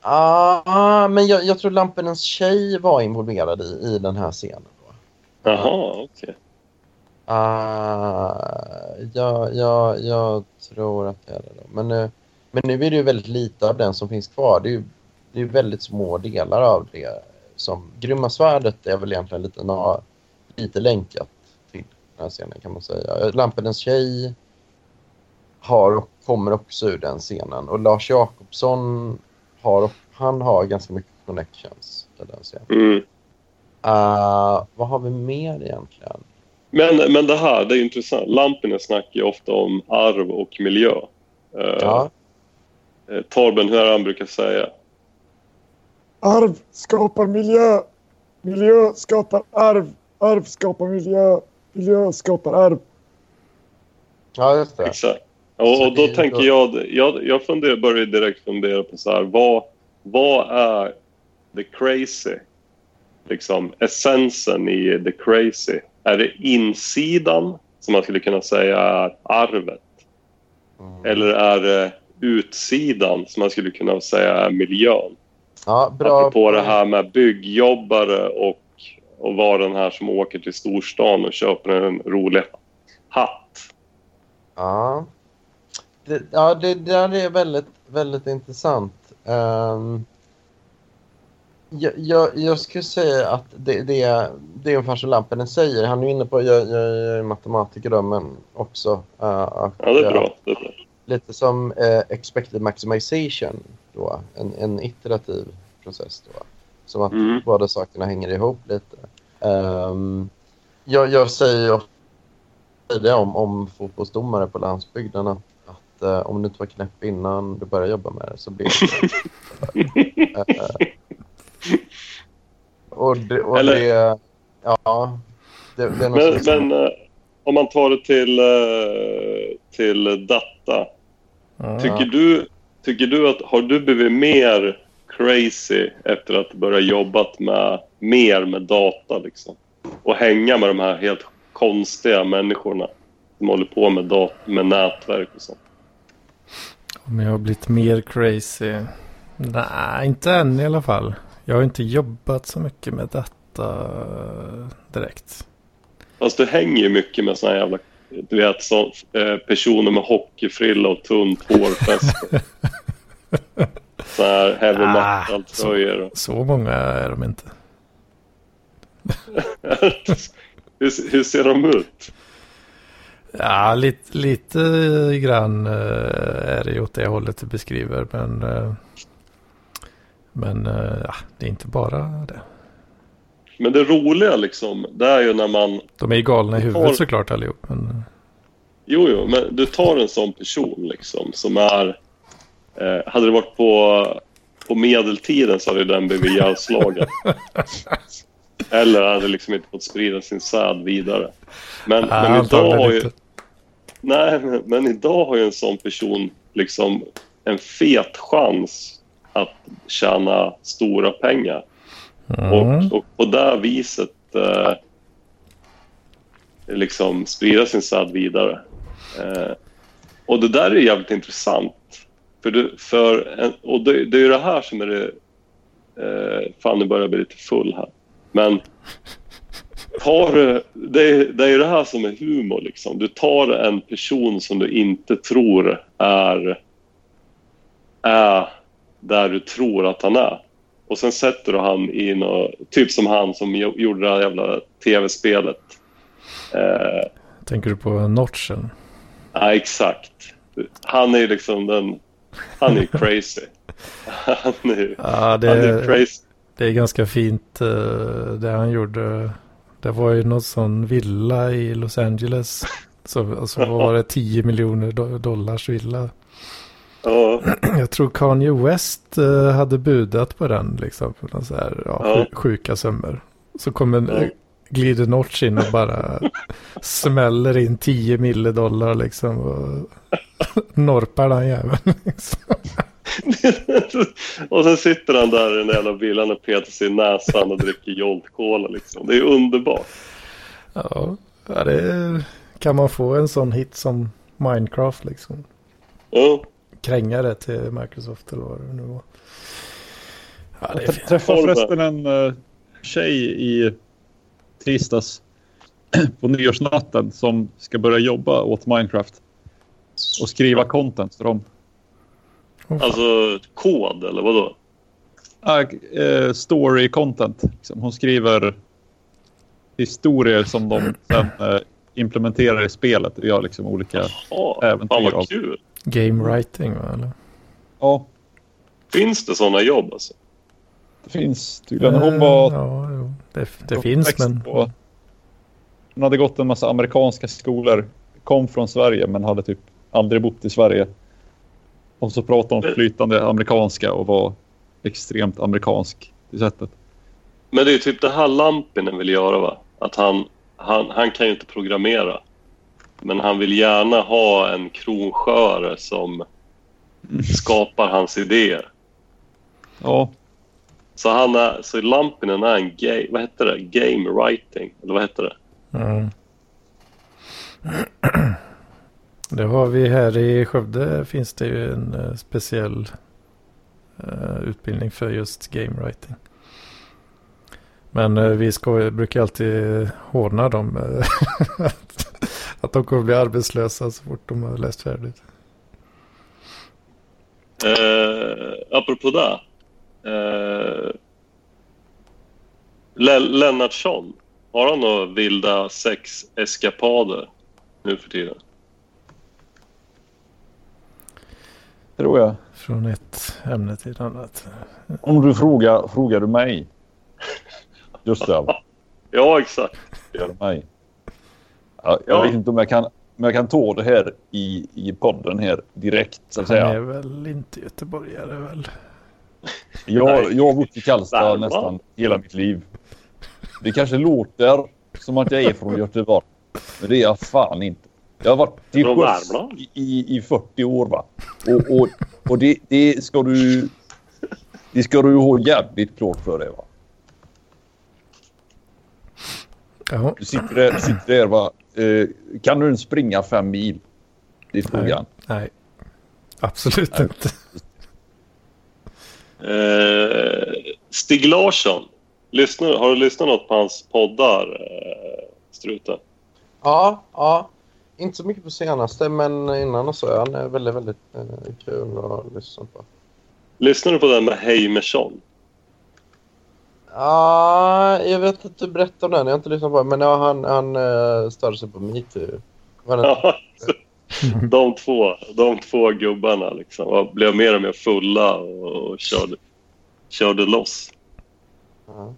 S3: Ah, men jag, jag tror Lampenens tjej var involverad i, i den här scenen. Då.
S1: Jaha, okej.
S3: Ah, ja, ja, jag tror att det är det. Men, nu- men nu är det ju väldigt lite av den som finns kvar. Det är ju det är väldigt små delar av det. Som, Grymma svärdet är väl egentligen lite, na, lite länkat till den här scenen kan man säga. Lampenens tjej har kommer också ur den scenen. Och Lars Jakobsson har, han har ganska mycket connections till den scenen.
S1: Mm.
S3: Ah, vad har vi mer egentligen?
S1: Men, men det här, det är intressant. Lampinen snackar ju ofta om arv och miljö. Eh,
S3: Ja.
S1: eh, Torben, hur han brukar säga?
S5: Arv skapar miljö. Miljö skapar arv. Arv skapar miljö. Miljö skapar arv.
S3: Ja, just det.
S1: Exakt. Och, och då tänker
S3: då-
S1: jag, jag, jag funderar, börjar direkt fundera på så här, vad, vad är the crazy? Liksom essensen i the crazy. Är det insidan som man skulle kunna säga är arvet?
S3: Mm.
S1: Eller är det utsidan som man skulle kunna säga är miljön.
S3: Ja, bra.
S1: Apropå det här med byggjobbare och, och vara den här som åker till storstan och köper en rolig hatt.
S3: Ja, det, ja, det där är väldigt, väldigt intressant. Um, jag, jag, jag skulle säga att det, det, det är ungefär som Lampinen säger. Han är inne på, jag, jag, jag är matematiker då, men också... Uh,
S1: Ja, det är bra. Det är bra.
S3: lite som eh, expected maximization, då, en, en iterativ process. Då, som att
S1: Mm.
S3: båda sakerna hänger ihop lite. Ehm, jag, jag säger ofta om, om fotbollsdomare på landsbygden att, att eh, om du inte var knäpp innan du började jobba med det så blir det och det, och
S1: Eller-
S3: det ja, det, det är något
S1: Men,
S3: som-
S1: men eh, om man tar det till, eh, till data.
S2: Ja.
S1: Tycker, du, tycker du att har du blivit mer crazy efter att börja jobbat med mer med data liksom? Och hänga med de här helt konstiga människorna som håller på med, dat- med nätverk och sånt.
S2: Om jag har blivit mer crazy? Nej, inte än i alla fall. Jag har inte jobbat så mycket med detta direkt.
S1: Fast du hänger ju mycket med såna här jävla du vet, så, eh, personer med hockeyfrilla och tunt hårfäste. så här heavy
S2: Ah,
S1: metal-tröjor. och-
S2: Så många är de inte.
S1: hur, hur ser de ut?
S2: Ja, lite, lite grann eh, är det åt det hållet du beskriver. Men, eh, men eh, ja, det är inte bara det.
S1: Men det roliga liksom, det är ju när man...
S2: De är ju galna i huvudet såklart allihop. Men,
S1: Jo, jo, men du tar en sån person liksom som är... Eh, hade det varit på, på medeltiden så hade den blivit ihjälslagen. Eller hade liksom inte fått sprida sin säd vidare. Men,
S2: Ja,
S1: men idag har ju... Nej, men, men idag har ju en sån person liksom en fet chans att tjäna stora pengar.
S2: Mm.
S1: Och, och på det viset eh, liksom sprida sin säd vidare. Eh, och det där är jävligt intressant. För, du, för en, och det, det är ju det här som är det... Eh, fan, nu börjar jag bli lite full här. Men tar, du- det, är, det är ju det här som är humor. Liksom. Du tar en person som du inte tror är, är där du tror att han är. Och sen sätter du han i något, typ som han som gjo- gjorde det här jävla tv-spelet. Eh,
S2: Tänker du på Notchen?
S1: ja, exakt. Han är ju liksom den... Han är crazy. Han är,
S2: Ja, det,
S1: han är crazy.
S2: Det är ganska fint eh, det han gjorde. Det var ju någon sån villa i Los Angeles. Så, och så var det 10 miljoner do- dollars villa.
S1: Ja,
S2: Jag tror Kanye West eh, hade budat på den liksom. För någon så här, ja,
S1: Ja.
S2: sju- Sjuka summor. Så kommer en,
S1: Ja.
S2: glider Notch in och bara smäller in 10 mille dollar liksom. Och norpar den jäveln. Liksom.
S1: och sen sitter han där i den jävla villan och petar sig i näsan och dricker Jolt Cola. Liksom. Det är underbart.
S2: Ja, det är, kan man få en sån hit som Minecraft liksom.
S1: Ja.
S2: Kränga det till Microsoft eller vad det nu var. Ja, det är
S4: Jag träffade förresten en uh, tjej i tisdags på nyårsnatten som ska börja jobba åt Minecraft och skriva content för dem.
S1: Alltså kod eller vadå?
S4: Ah, eh, story content. Liksom. Hon skriver historier som de sen eh, implementerar i spelet och gör liksom olika...
S1: Ja,
S4: Äventyr
S1: fan
S4: av-
S1: vad kul.
S2: Game writing va? Eller?
S4: Ja,
S1: Finns det sådana jobb alltså?
S4: det finns tydligen. Hon var...
S2: Eh, Ja, jo. det, det finns men...
S4: På, hon hade gått en massa amerikanska skolor. Kom från Sverige men hade typ aldrig bott i Sverige. Och så pratade hon flytande amerikanska och var extremt amerikansk i sättet.
S1: Men det är typ det här Lampinen vill göra va? Att han, han, han kan ju inte programmera. Men han vill gärna ha en kronsköre som skapar hans idéer.
S4: Ja,
S1: Så, han är, så Lampinen är en gay, vad heter det? game writing, eller vad heter det?
S2: Mm. Det har vi här i Skövde finns det ju en eh, speciell eh, utbildning för just game writing. Men eh, vi ska, brukar alltid håna dem. att, de kommer bli arbetslösa så fort de har läst färdigt.
S1: Uh, apropå det. Uh, Le- Lennartsson. Har han några vilda sexeskapader nu för tiden?
S4: Tror jag.
S2: Från ett ämne till ett annat.
S4: Om du frågar, frågar du mig. Gustav,
S1: Ja, exakt.
S4: frågar du mig. Ja, jag
S1: Ja.
S4: vet inte om jag kan, om jag kan ta det här i, i podden här direkt så att
S2: Han är
S4: säga.
S2: väl inte göteborgare väl?
S4: Jag, jag har bott i Karlstad nästan hela mitt liv. Det kanske låter som att jag är från Göteborg. Men det är jag fan inte. Jag har varit till sjöss i, i, i 40 år va. Och, och, och det, det ska du... Det ska du ha jävligt klart för dig va.
S2: Ja,
S4: Du sitter där, sitter där va. Eh, kan du ens springa fem mil? Det är frågan.
S2: nej. Absolut
S4: Nej.
S2: inte.
S1: Eh, Stig Larsson. Lyssnar, har du lyssnat något på hans poddar, eh, Struten?
S3: Ja, ja. Inte så mycket på senaste, men innan och så. Han är väldigt, väldigt eh, kul att lyssna på.
S1: Lyssnar du på den med Heimersson?
S3: Ja, jag vet att du berättade om den. Jag har inte lyssnat på den. Men ja, han, han uh, störde sig på metoo. Inte?
S1: Ja, de, två, de två gubbarna liksom, blev mer och mer fulla och, och körde, körde loss.
S3: Ja.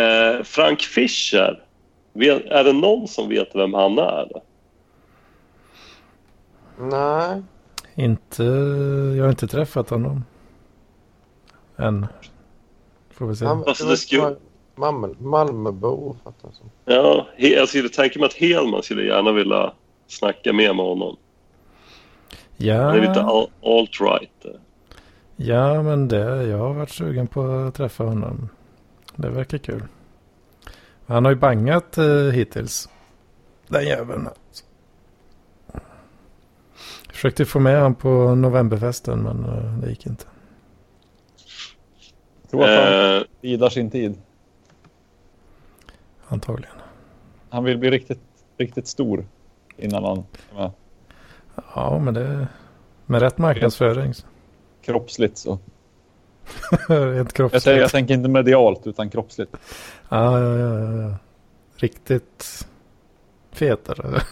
S1: Eh, Frank Fischer. Vet, är det någon som vet vem han är?
S3: Nej.
S2: Inte, jag har inte träffat honom. Än. Får vi se.
S3: Han,
S1: Alltså,
S3: det
S1: skulle-
S3: Malmö, Malmöbo, fattar jag som.
S1: Ja, he, jag skulle tänka mig att Helman skulle gärna vilja snacka mer med honom.
S2: Ja,
S1: Han är lite alt-right.
S2: ja, men det, jag har varit sugen på att träffa honom. Det verkar kul. Han har ju bangat eh, hittills. Den jäveln. alltså. Försökte få med han på novemberfesten men eh, det gick inte.
S4: Jag tror att han
S1: Eh,
S4: bidar sin tid.
S2: Antagligen.
S4: Han vill bli riktigt, riktigt stor innan han är med.
S2: Ja, men det... Med rätt marknadsföring.
S4: Kroppsligt så.
S2: Rent
S4: Jag,
S2: kroppsligt.
S4: säger, jag tänker inte medialt utan kroppsligt.
S2: Ja, ja, ja, ja, ja. Riktigt fetare.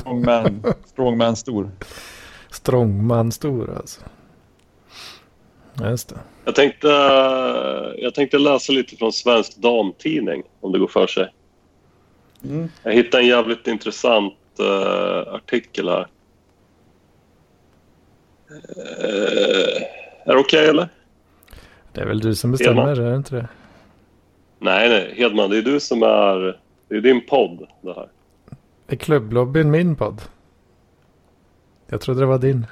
S4: Strongman, strongman stor.
S2: Strongman stor alltså. Just det.
S1: jag, tänkte, jag tänkte läsa lite från Svensk Damtidning, om det går för sig.
S4: Mm.
S1: Jag hittade en jävligt intressant eh, artikel här. Eh, är det okej eller?
S2: Det är väl du som bestämmer,
S1: Hedman.
S2: är det inte det?
S1: Nej, nej. Hedman, det är du som är... Det är din podd det här.
S2: Är klubblobbyn min podd? Jag trodde det var din.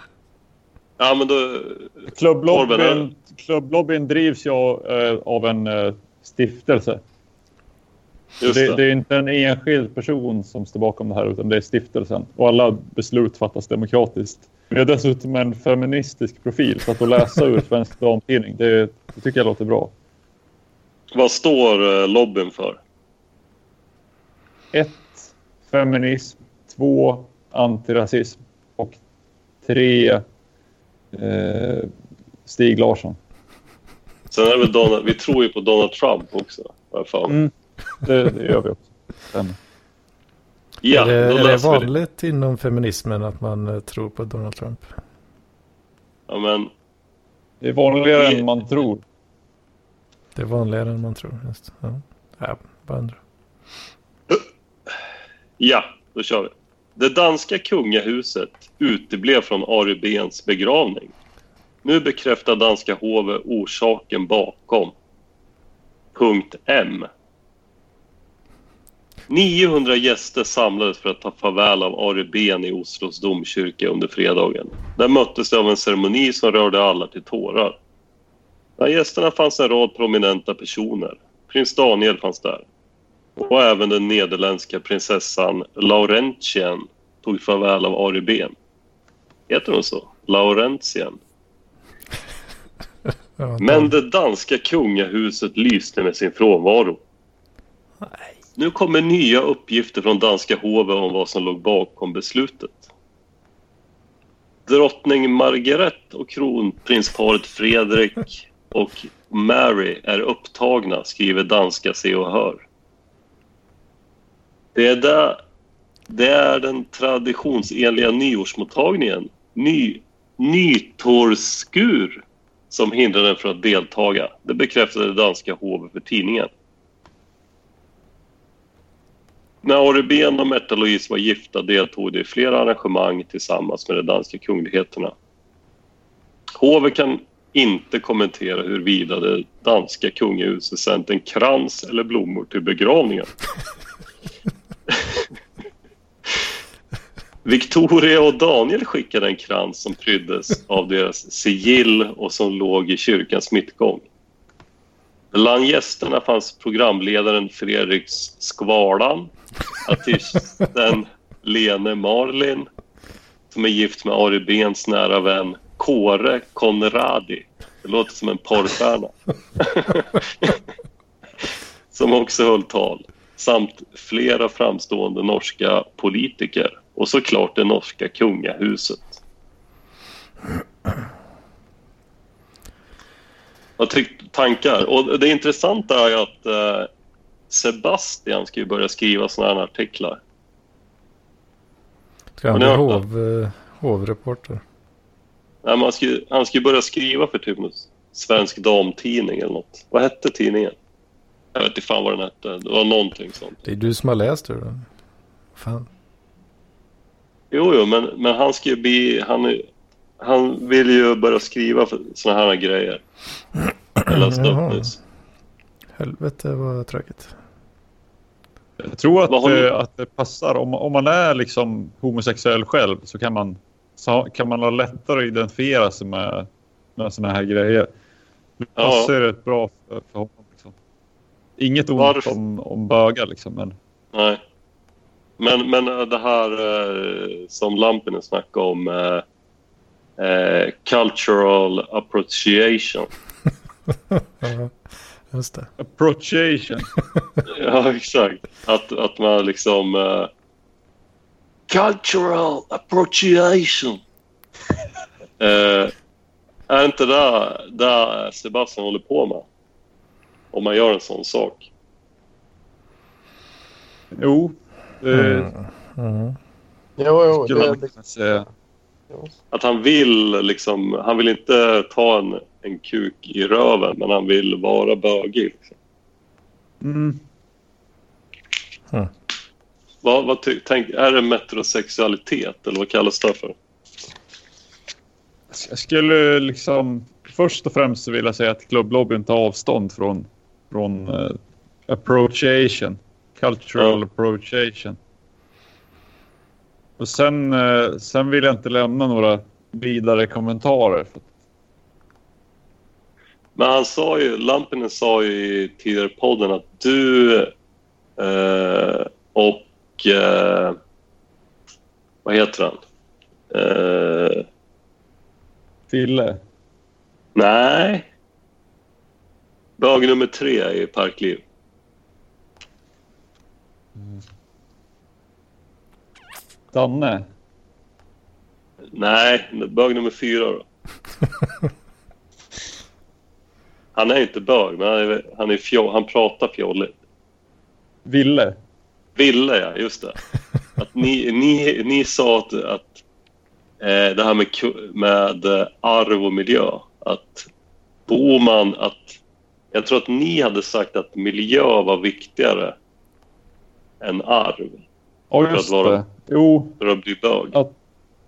S1: Ja, men då...
S4: Klubblobbyn, klubblobbyn drivs ju eh, av en eh, stiftelse.
S1: Just
S4: det,
S1: det.
S4: det är inte en enskild person som står bakom det här utan det är stiftelsen. Och alla beslut fattas demokratiskt. Vi har dessutom en feministisk profil så att att läsa ur Svensk Damtidning, det, det tycker jag låter bra.
S1: Vad står eh, lobbyn för?
S4: Ett, Feminism. Två, Antirasism. Och tre, eh, Stig Larsson.
S1: Sen är det väl Donald, vi tror ju på Donald Trump också.
S4: Mm. Det, det gör vi också. Sen,
S1: Ja,
S2: är det,
S1: då
S2: är det
S1: det.
S2: vanligt inom feminismen att man eh, tror på Donald Trump?
S1: Ja, men
S4: det är vanligare än man tror.
S2: Det är vanligare än man tror. Just. Ja. Ja, bara undrar.
S1: Ja, då kör vi. Det danska kungahuset uteblev från Ari Bens begravning. Nu bekräftar danska hovet orsaken bakom. Punkt M. 900 gäster samlades för att ta farväl av Ari Ben i Oslos domkyrka under fredagen. Där möttes de av en ceremoni som rörde alla till tårar. Bland gästerna fanns en rad prominenta personer. Prins Daniel fanns där och även den nederländska prinsessan Laurentien tog farväl av Ari Ben. Heter hon så? Laurentien. Men det danska kungahuset lyste med sin frånvaro.
S2: Nej.
S1: Nu kommer nya uppgifter från danska hovet om vad som låg bakom beslutet. Drottning Margaret och kronprinsparet Fredrik och Mary är upptagna, skriver danska Se och Hör. Det är, där, det är den traditionsenliga nyårsmottagningen, ny, Nytorskur, som hindrar den från att deltaga. Det bekräftade det danska hovet för tidningen. När Oribén och Märta Louise var gifta deltog de i flera arrangemang tillsammans med de danska kungligheterna. Hovet kan inte kommentera huruvida det danska kungahuset sänt en krans eller blommor till begravningen. Victoria och Daniel skickade en krans som pryddes av deras sigill och som låg i kyrkans mittgång. Bland gästerna fanns programledaren Fredrik Skvalan, artisten Lene Marlin som är gift med Ari Bens nära vän Kåre Konradi. Det låter som en porrstjärna. som också höll tal. Samt flera framstående norska politiker. Och såklart det norska kungahuset. Vad tyckte tankar? Och det intressanta är att eh, Sebastian ska ju börja skriva sådana här artiklar.
S2: Ska han bli hov, eh, hovreporter?
S1: Nej, men han, ska, ju- han ska ju börja skriva för typ svensk damtidning eller något. Vad hette tidningen? Jag vet inte fan vad den hette. Det var någonting sånt.
S2: Det är du som har läst det. Då. Fan.
S1: Jo, jo, men, men han ska ju bli... Han, han vill ju börja skriva för såna här grejer. Jag läste upp nyss.
S2: Helvete vad tråkigt.
S4: Jag tror att,
S1: ni-
S4: eh, att det passar. Om, om man är liksom homosexuell själv så kan man, så kan man ha lättare att identifiera sig med, med såna här grejer. Det
S1: Ja.
S4: passar ju rätt bra för, för honom. Inget ont
S1: Varför?
S4: om, om bögar liksom. Men
S1: Nej. Men, men eh, det här eh, som Lampinen snackade om. Eh, eh, cultural appreciation.
S2: Ja, just det.
S4: approachation.
S1: Ja, exakt. Att, att man liksom... eh, cultural appropriation. uh, är inte det det Sebastian håller på med? Om man gör en sån sak.
S4: Jo, det
S2: Mm. Mm.
S3: Jo, jo, det,
S4: säga.
S1: Att han vill liksom... Han vill inte ta en, en kuk i röven, men han vill vara bögig. Liksom.
S4: Mm.
S1: Vad, vad ty, tänk, är det metrosexualitet, eller vad kallas det för?
S4: Jag skulle liksom först och främst så vill jag säga att klubblobbyn tar avstånd från, från uh, approachation. Cultural
S1: Ja.
S4: approachation. Och sen, eh, sen vill jag inte lämna några vidare kommentarer.
S1: Men han sa ju, Lampinen sa ju i tidigare podden att du eh, och... Eh, vad heter han? Eh,
S4: Fille.
S1: nej. Bög nummer tre i Parkliv.
S4: Danne.
S1: Nej, bög nummer fyra då. Han är inte bög, men han, är, han, är fjol, han pratar fjolligt.
S4: Ville.
S1: Ville, ja. Just det. Att ni, ni, ni sa att, att eh, det här med, med arv och miljö. Att Boman, att jag tror att ni hade sagt att miljö var viktigare än arv
S4: Ja,
S1: För
S4: just
S1: att vara-
S4: det. Jo,
S1: för att bli bög.
S4: Ja.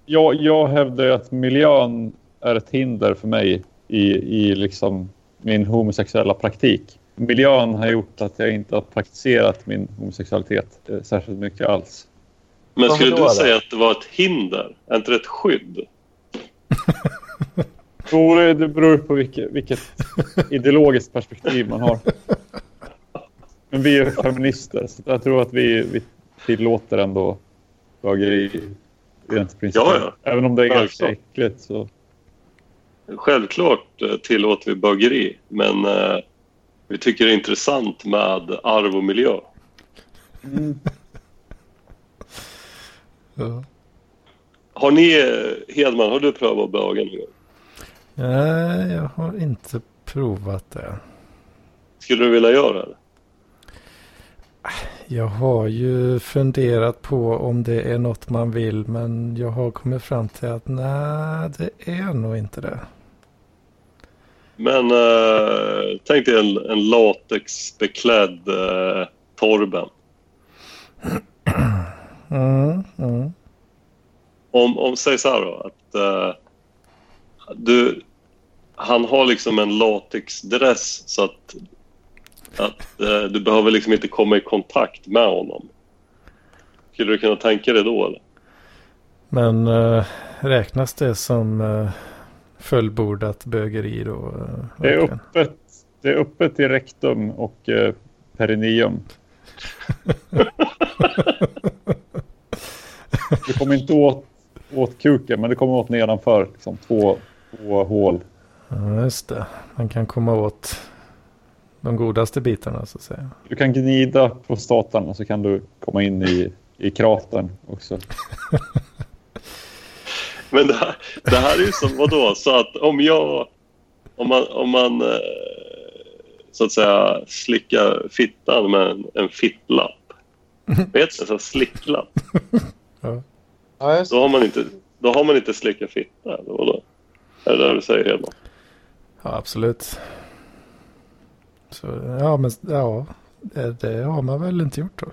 S4: jag, jag hävdar att miljön är ett hinder för mig i, i liksom min homosexuella praktik. Miljön har gjort att jag inte har praktiserat min homosexualitet eh, särskilt mycket alls.
S1: Men skulle du säga att det var ett hinder? Är inte det ett skydd?
S4: Jo, det, det beror på vilket, vilket ideologiskt perspektiv man har. Men vi är feminister, så jag tror att vi, vi tillåter ändå bögeri rent principiellt.
S1: Ja,
S4: Även om det är ganska äckligt så...
S1: Självklart eh, tillåter vi bögeri, men eh, vi tycker det är intressant med arv och miljö.
S2: Ja.
S1: Har ni, eh, Hedman, har du prövat bögen någon gång?
S2: Nej, jag har inte provat det.
S1: Skulle du vilja göra det?
S2: Jag har ju funderat på om det är något man vill men jag har kommit fram till att nej, det är nog inte det.
S1: Men eh, tänk dig en, en latexbeklädd eh, Torben.
S2: Mm, mm.
S1: Om, om säg så här då, att eh, du, han har liksom en latexdress så att, att eh, du behöver liksom inte komma i kontakt med honom. Skulle du kunna tänka dig då eller?
S2: Men eh, räknas det som eh, fullbordat bögeri då? eh,
S4: Det är öppet, det är öppet i rektum och eh, perineum. Du kommer inte åt, åt kuken, men det kommer åt nedanför. Liksom, två, två hål.
S2: Ja, just det. Man kan komma åt de godaste bitarna så att säga.
S4: Du kan gnida på statan och så kan du komma in i, i kratern också.
S1: Men det här, det här är ju som vadå? Så att om jag... Om man, om man eh, så att säga slickar fittan med en, en fittlapp. Vet du? Så slicklapp.
S3: Ja,
S1: Då har man inte, då har man inte slickat fitta eller vadå? Är det det du säger Hedman?
S2: Ja, absolut. Så, ja, men ja, det, det har man väl inte gjort då.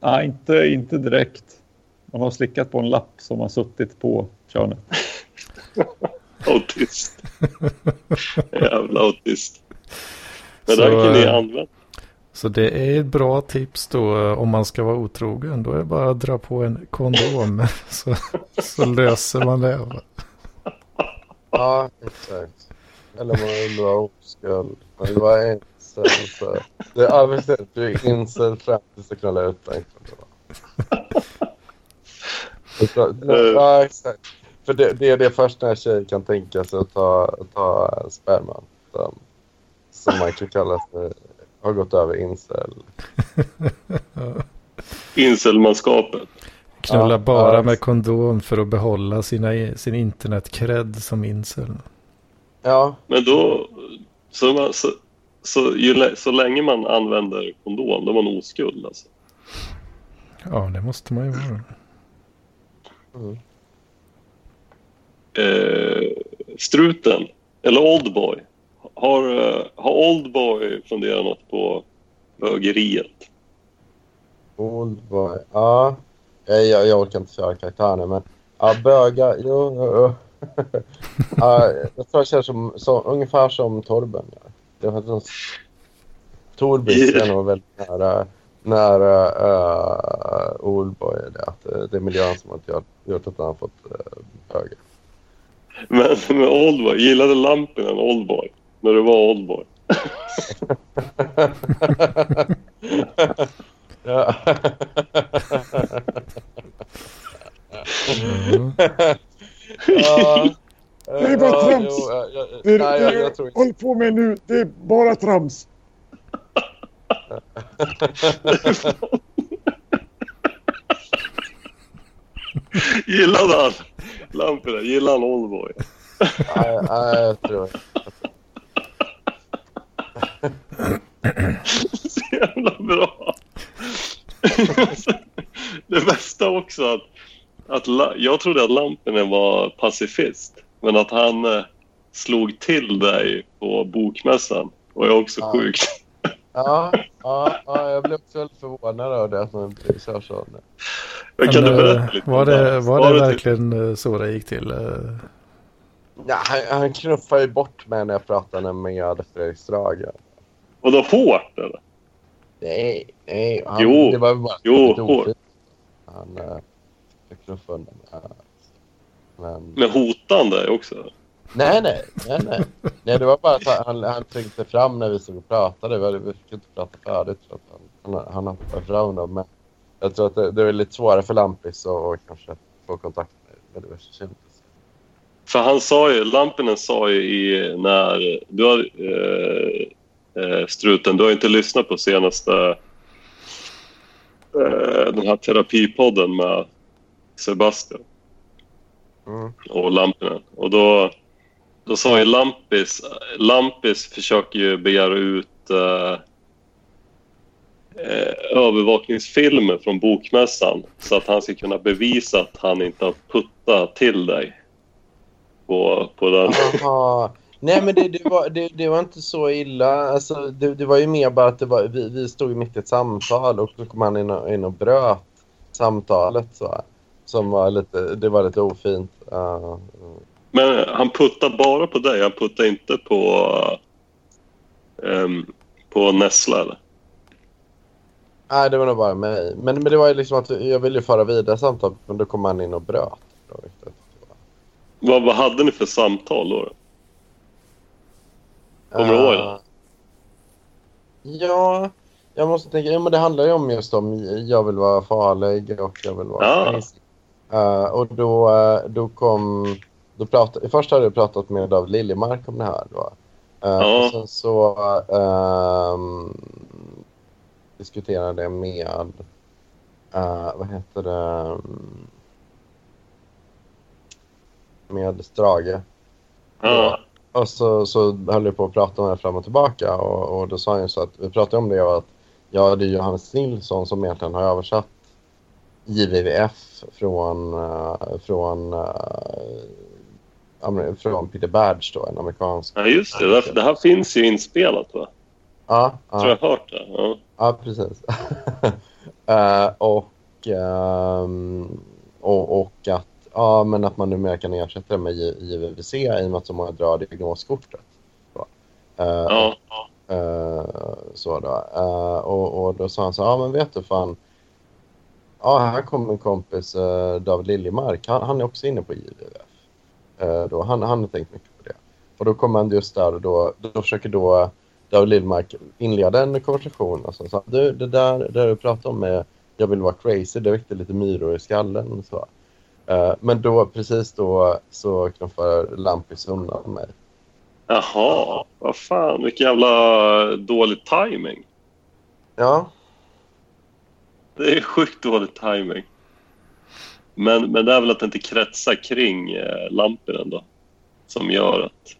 S4: Nej, inte, inte direkt. Man har slickat på en lapp som har suttit på könet.
S1: Autist. Jävla autist.
S2: Så,
S1: det här kan ni
S2: eh,
S1: använda.
S2: Så det är ett bra tips då eh, om man ska vara otrogen. Då är det bara att dra på en kondom så, så löser man det.
S3: Ja, exakt. Eller man vill vara oskuld. Man vill vara incel. Så. Det är arbetssätt. Du är incel fram tills du knallar ut. Så- Ja, exakt. För det, det är det första en tjej kan tänka sig att ta, ta sperman. Som, man kan kalla för har gått över incel.
S1: Inselmanskapet.
S2: Knulla
S3: Ja,
S2: bara
S3: ja.
S2: med kondom för att behålla sina, sin internet-cred som incel.
S3: Ja,
S1: Men då... Så, man, så, så, ju, så länge man använder kondom, då är man oskuld alltså.
S2: Ja, det måste man ju vara.
S1: Eh, struten, eller Oldboy. Har, eh, har Oldboy funderat något på bögeriet?
S3: Oldboy. Ja, jag, jag, jag orkar inte köra karaktären men ja, bögar. Jo, jo, ja, jag tror jag känner som, så, ungefär som Torben gör. Det var som är nog väldigt nära, nära uh, Oldboy. Det, att, eh, det är miljön som har gjort, gjort att han har fått uh, bögar.
S1: Men med Oldboy, gillade Lampinen Oldboy? När du var Oldboy?
S3: ja.
S2: Mm.
S3: ja.
S5: Det är bara
S3: Ja,
S5: trams.
S3: jo, jag- jag-
S5: Det,
S3: nej, jag-
S5: jag
S3: jag tror inte
S5: håller på med nu, det är bara trams.
S1: Gillade han Lampinen? Gillade han Oldboy?
S3: Nej, nej, jag tror
S1: Så jävla bra! det bästa också att, att jag trodde att Lampinen var pacifist. Men att han eh, slog till dig på bokmässan var ju också
S3: Ja.
S1: sjukt.
S3: Ja, ja, ja, jag blev också väldigt förvånad över det att man blir så så.
S1: Men kan
S2: Men,
S1: du berätta
S2: eh,
S1: lite
S2: var det, var det verkligen eh, så det gick till? eh?
S3: Ja, han, han knuffade ju bort mig när jag pratade med Fredrik Strage.
S1: Var det hårt eller?
S3: Nej, nej. Han,
S1: Jo,
S3: det var bara
S1: jo, hårt.
S3: Han uh, knuffade undan mig. Men...
S1: Men hotande också?
S3: Nej, nej, nej, nej. Nej, det var bara att han, han tryckte fram när vi stod och pratade. Vi, fick inte prata färdigt. Så att han, han, han hoppade fram då. Men, Jag tror att det, det är lite svårare för Lampis att kanske få kontakt med, med diverse kändisar.
S1: För han sa ju, Lampinen sa ju i när du har eh, Struten, du har inte lyssnat på senaste eh, den här terapipodden med Sebastian
S3: Mm.
S1: och Lampinen. Och då, då sa ju Lampis, Lampis försöker ju begära ut eh, eh, övervakningsfilmer från bokmässan så att han ska kunna bevisa att han inte har puttat till dig på, på den.
S3: Nej, men det, det, var, det, det var inte så illa. Alltså, det, det var ju mer bara att var, vi, vi stod mitt i ett samtal och så kom han in och, in och bröt samtalet. Så, som var lite, det var lite ofint. Uh,
S1: Men han puttar bara på dig, han puttar inte på, ehm, på Nessla eller?
S3: nej, det var nog bara mig. Men, men det var ju liksom att jag ville föra vidare samtalet, men då kom han in och bröt.
S1: Vad, vad hade ni för samtal då? Kommer du ihåg det?
S3: Eh, Ja, jag måste tänka. Ja, men det handlar ju om just om jag vill vara farlig och jag vill vara
S1: Ja.
S3: Eh, och då, eh, då kom... Då pratade, först hade jag pratat med David Liljemark om det här. Då. Eh,
S1: Ja.
S3: Och sen så ehm, diskuterade jag med... vad heter det? Med Strage.
S1: Ja.
S3: Och så, så höll jag på att prata om det fram och tillbaka och, och då sa han ju så att vi pratade om det och att ja, det är Johannes Nilsson som egentligen har översatt JVVF från, eh, från, uh, från Peter Badge då, en amerikansk.
S1: ja, just det. Det här, finns ju inspelat va?
S3: Ja,
S1: Jag tror
S3: ja,
S1: jag har hört det. Ja.
S3: ja precis. Eh, och, ehm, och, och att, ja, men att man numera kan ersätta det med JVVC i och med att så många drar diagnoskortet. Så. Eh,
S1: Ja.
S3: Eh, så då. Eh, och, och då sa han så ja men vet du fan. Ja, här kommer min kompis David Liljemark. Han, han är också inne på JVF. Då. Han, han har tänkt mycket på det. Och då kommer han just där och då, då försöker då David Liljemark inleda en konversation. Och så sa du, det där, det där du pratar om med jag vill vara crazy, det väckte lite myror i skallen. Så. Eh, men då, precis då så knuffar Lampis undan mig.
S1: Jaha, vad fan, vilken jävla dålig timing.
S3: Ja,
S1: Det är sjukt dålig timing. Men, men det är väl att det inte kretsar kring eh, lamporna då. Som gör att,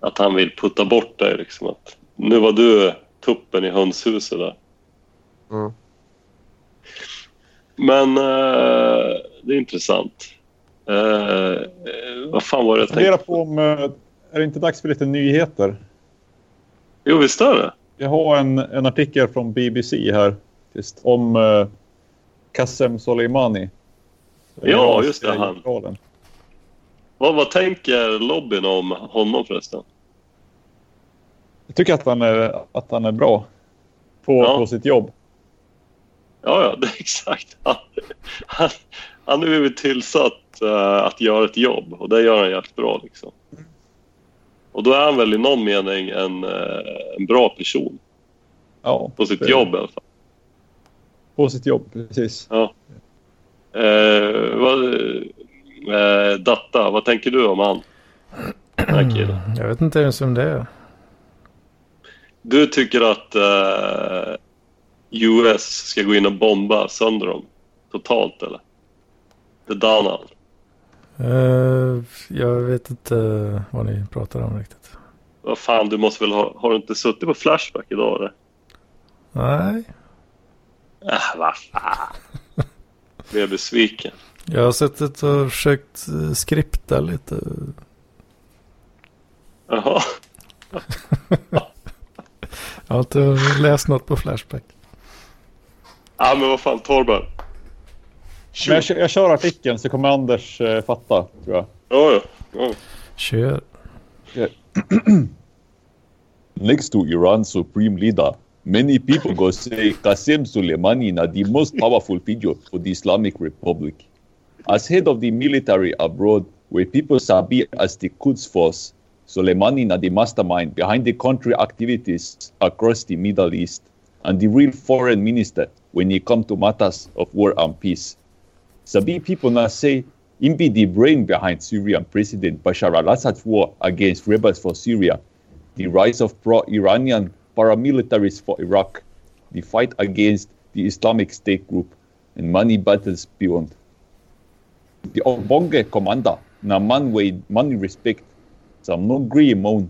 S1: att han vill putta bort dig. Liksom. Att, nu var du tuppen i hönshuset där.
S3: Mm.
S1: Men eh, det är intressant. Eh, eh, vad fan var det jag tänkte
S4: på om... eh, Är det inte dags för lite nyheter?
S1: Jo, visst är det?
S4: Jag har en, en artikel från BBC här just, om uh, Qasem Soleimani.
S1: Ja, just det, han. Vad, vad tänker lobbyn om honom förresten?
S4: Jag tycker att han är, att han är bra på,
S1: Ja.
S4: på sitt jobb.
S1: Ja, ja, det är exakt. Han, han, han har blivit tillsatt eh, att göra ett jobb och det gör han jävligt bra. Liksom. Och då är han väl i någon mening en, eh, en bra person
S4: Ja,
S1: på sitt
S4: det-
S1: jobb i alla fall.
S4: På sitt jobb, precis.
S1: Ja. Eh, vad, eh, Datta, vad tänker du om han? Den här killen?
S2: Jag vet inte ens om det är.
S1: Du tycker att US ska gå in och bomba sönder dem totalt eller? The Donald.
S2: Eh, jag vet inte vad ni pratar om riktigt.
S1: Vad fan, du måste väl ha... Har du inte suttit på Flashback idag eller?
S2: Nej,
S1: Äh, vad fan. Blev besviken.
S2: jag har suttit och försökt eh, skripta lite.
S1: Jaha.
S2: Jag har inte läst något på Flashback.
S1: Ja, men vad fan, Torben.
S4: Men jag, kör- jag kör artikeln så kommer Anders eh, fatta, tror jag.
S1: Ja, ja. ja.
S2: Kör.
S7: Next to Iran's supreme leader, many people go say Qasem Soleimani na the most powerful figure for the Islamic Republic. As head of the military abroad, where people sabi as the Quds Force, Soleimani is the mastermind behind the country activities across the Middle East, and the real foreign minister when it comes to matters of war and peace. Sabi people now say him be the brain behind Syrian President Bashar al-Assad's war against rebels for Syria, the rise of pro-Iranian paramilitaries for Iraq, the fight against the Islamic State group, and many battles beyond. The Obonge commander, na man with money respect, some no agree moan,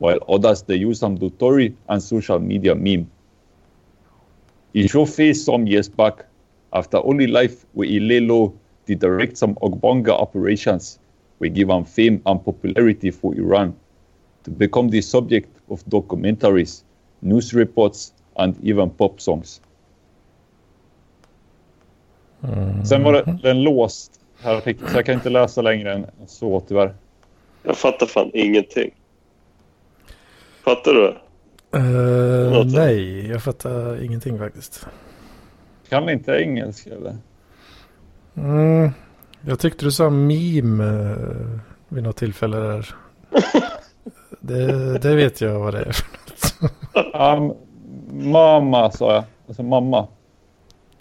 S7: while others they use some Dotori and social media meme. He show face some years back after only life with Ilelo to direct some Ogbonga operations we give him fame and popularity for Iran to become the subject of documentaries, news reports and even pop songs.
S4: Sen var det en låst här artikeln, så jag kan inte läsa längre än så tyvärr.
S1: Jag fattar fan ingenting. Fattar du? Låter.
S2: nej, jag fattar ingenting faktiskt.
S4: Kan inte engelska eller?
S2: Mm, jag tyckte du sa meme eh, vid något tillfälle där. det, det vet jag vad det är för något.
S4: Um, mamma sa jag. Alltså mamma.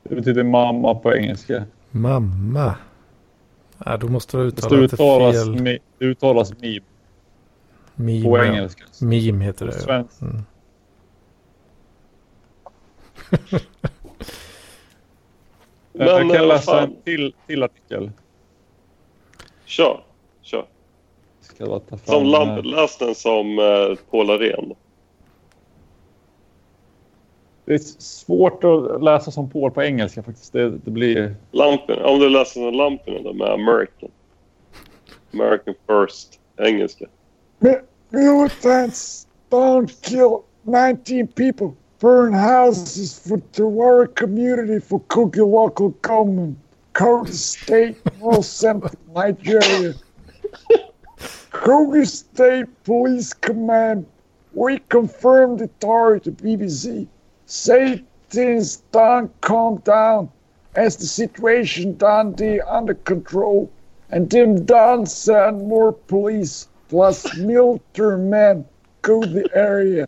S4: Det betyder mamma på engelska.
S2: Mamma. Nej, då måste du uttala det
S4: uttalas,
S2: fel.
S4: mi, det uttalas meme
S2: Meme,
S4: på engelska.
S2: Meme heter det. Ja.
S4: Svensk.
S2: Mm.
S1: Men,
S4: jag
S1: eh,
S4: kan läsa
S1: fan.
S4: en till, till artikel.
S1: Kör. Kör.
S4: Ska jag ta fram
S1: Som lamp, läs den som uh, Paul Arén.
S4: Det är svårt att läsa som Paul på engelska faktiskt. Det, det blir...
S1: Lampen. Om du läser som Lampen då med American. American first. Engelska.
S5: Militants don't kill 19 people. Burn houses for Tawara community for Kogi local government. Kogi State, North Central Nigeria. Kogi State Police Command. We confirmed the story to BBC. Say things don't calm down as the situation done be under control and them done send more police plus military men go the area.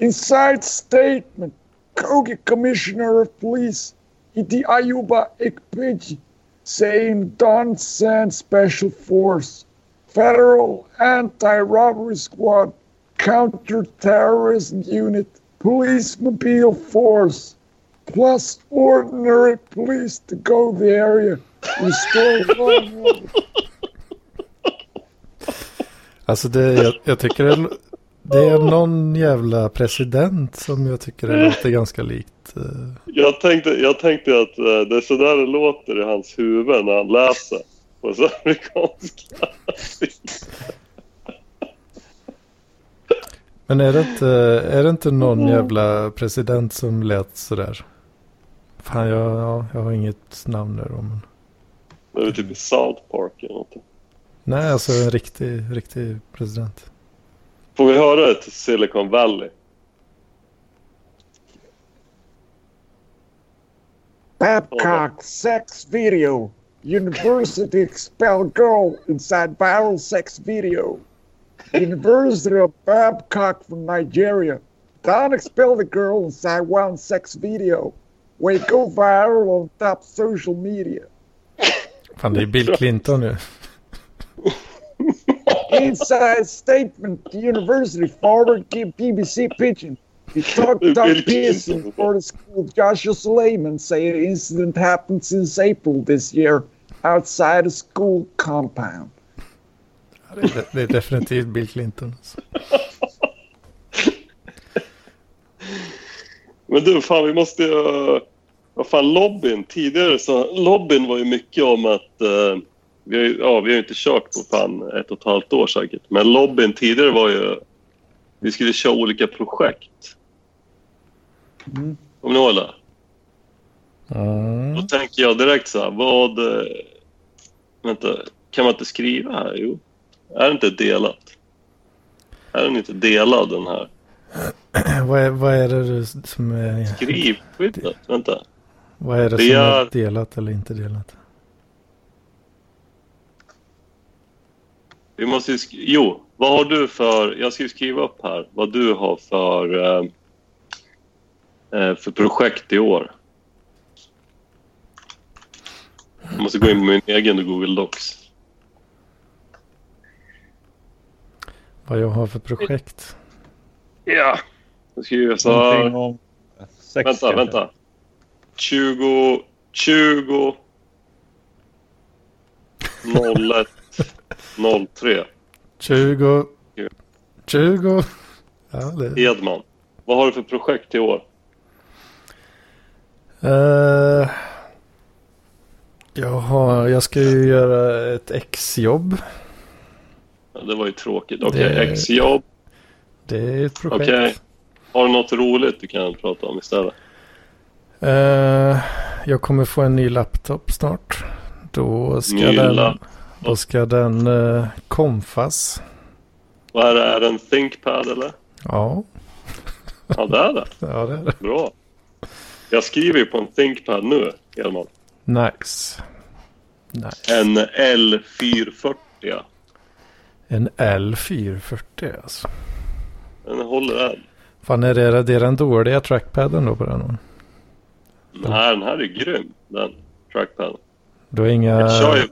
S5: Inside statement, Kogi Commissioner of Police Iti Ayuba Ikpeji saying don't send special force, federal anti-robbery squad, counter-terrorism unit, police mobile force, plus ordinary police to go the area, restore order.
S2: Alltså det, jag, jag tycker det, det är någon jävla president som jag tycker det låter ganska likt. eh.
S1: Jag tänkte, jag tänkte att eh, det är sådär det låter i hans huvud när han läser på så amerikanska.
S2: Men är det inte, är det inte någon jävla president som lät sådär? Fan, jag, ja, jag har inget namn där då, men...
S1: Det är typ i South Park eller något.
S2: Nej, alltså en riktig, riktig president.
S1: Får vi höra det till Silicon Valley?
S5: Babcock sex video. University expel girl inside viral sex video. University of Babcock from Nigeria. Don't expel the girl inside one sex video. We go viral on top social media.
S2: Fan, det är Bill Clinton nu.
S5: Inside statement, the university forward give BBC Pigeon. He talked
S1: Bill
S5: up piss
S1: Clinton.
S5: in Florida school. Joshua Suleiman say the incident happened since April this year outside a school compound.
S2: Ja, Det är, det är definitivt Bill Clinton.
S1: Men du, fan vi måste ju... Vad fan, lobbyn. Tidigare så... Lobbyn var ju mycket om att... eh, vi, har, ju- ja, vi har inte kört på fan ett och ett halvt år säkert. Men lobbyn tidigare var ju... Vi skulle köra olika projekt. Kommer ni ihåg det?
S2: Mm.
S1: Då tänker jag direkt så här, vad... eh, Vänta, kan man inte skriva här? Jo. Är det inte delat? Är den inte delad den här?
S2: Vad, är, vad är det som är,
S1: Skrivskyddet? Vänta.
S2: vad är, det
S1: Det
S2: som
S1: är-
S2: är delat eller inte delat?
S1: Vi måste jo, vad har du för... Jag ska skriva upp här vad du har för... Eh, eh, för projekt i år? Jag måste gå in på min egen Google Docs.
S2: Vad jag har för projekt.
S1: Ja. Jag skriver så här.
S4: om sex
S1: Vänta,
S4: kanske.
S1: vänta. 20... 20... 01... 03.
S2: 20. 20. Ja, det.
S1: Edman. Vad har du för projekt i år?
S2: Eh, jag, har, jag ska ju göra ett exjobb.
S1: Ja, Det var ju tråkigt. Okej,
S2: Det-
S1: exjobb.
S2: Det är ett projekt.
S1: Okej. Har du något roligt du kan prata om istället?
S2: Eh, jag kommer få en ny laptop snart. Då ska
S1: Ny
S2: den,
S1: laptop.
S2: Då ska den uh, konfas.
S1: Vad är det? Är det en ThinkPad eller?
S2: Ja,
S1: Ja, det är det.
S2: ja det är det.
S1: Bra. Jag skriver ju på en ThinkPad nu, Edman.
S2: Nice. nice.
S1: En L440. ja.
S2: En L440 alltså.
S1: Den håller än.
S2: Fan är det, det är den dåliga trackpadden då på den?
S1: Nej, den här är grym. Den trackpaden.
S2: Du har inga...
S1: Jag kör ju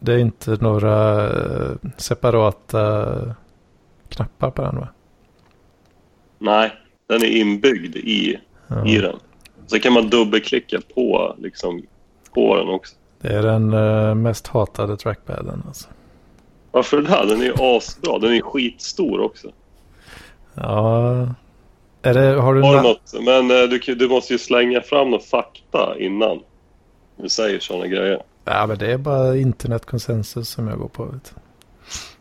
S2: Det är inte några eh, separata knappar på den va?
S1: Nej, den är inbyggd i,
S2: Ja.
S1: i den. Så kan man dubbelklicka på, liksom, på den också.
S2: Det är den eh, mest hatade trackpadden alltså.
S1: Varför det här? Den är ju asbra. Den är skitstor också.
S2: Ja. Är det, har du...
S1: Har du något? Men eh, du, du måste ju slänga fram något fakta innan du säger sådana grejer.
S2: Ja men det är bara internetkonsensus som jag går på. Vet.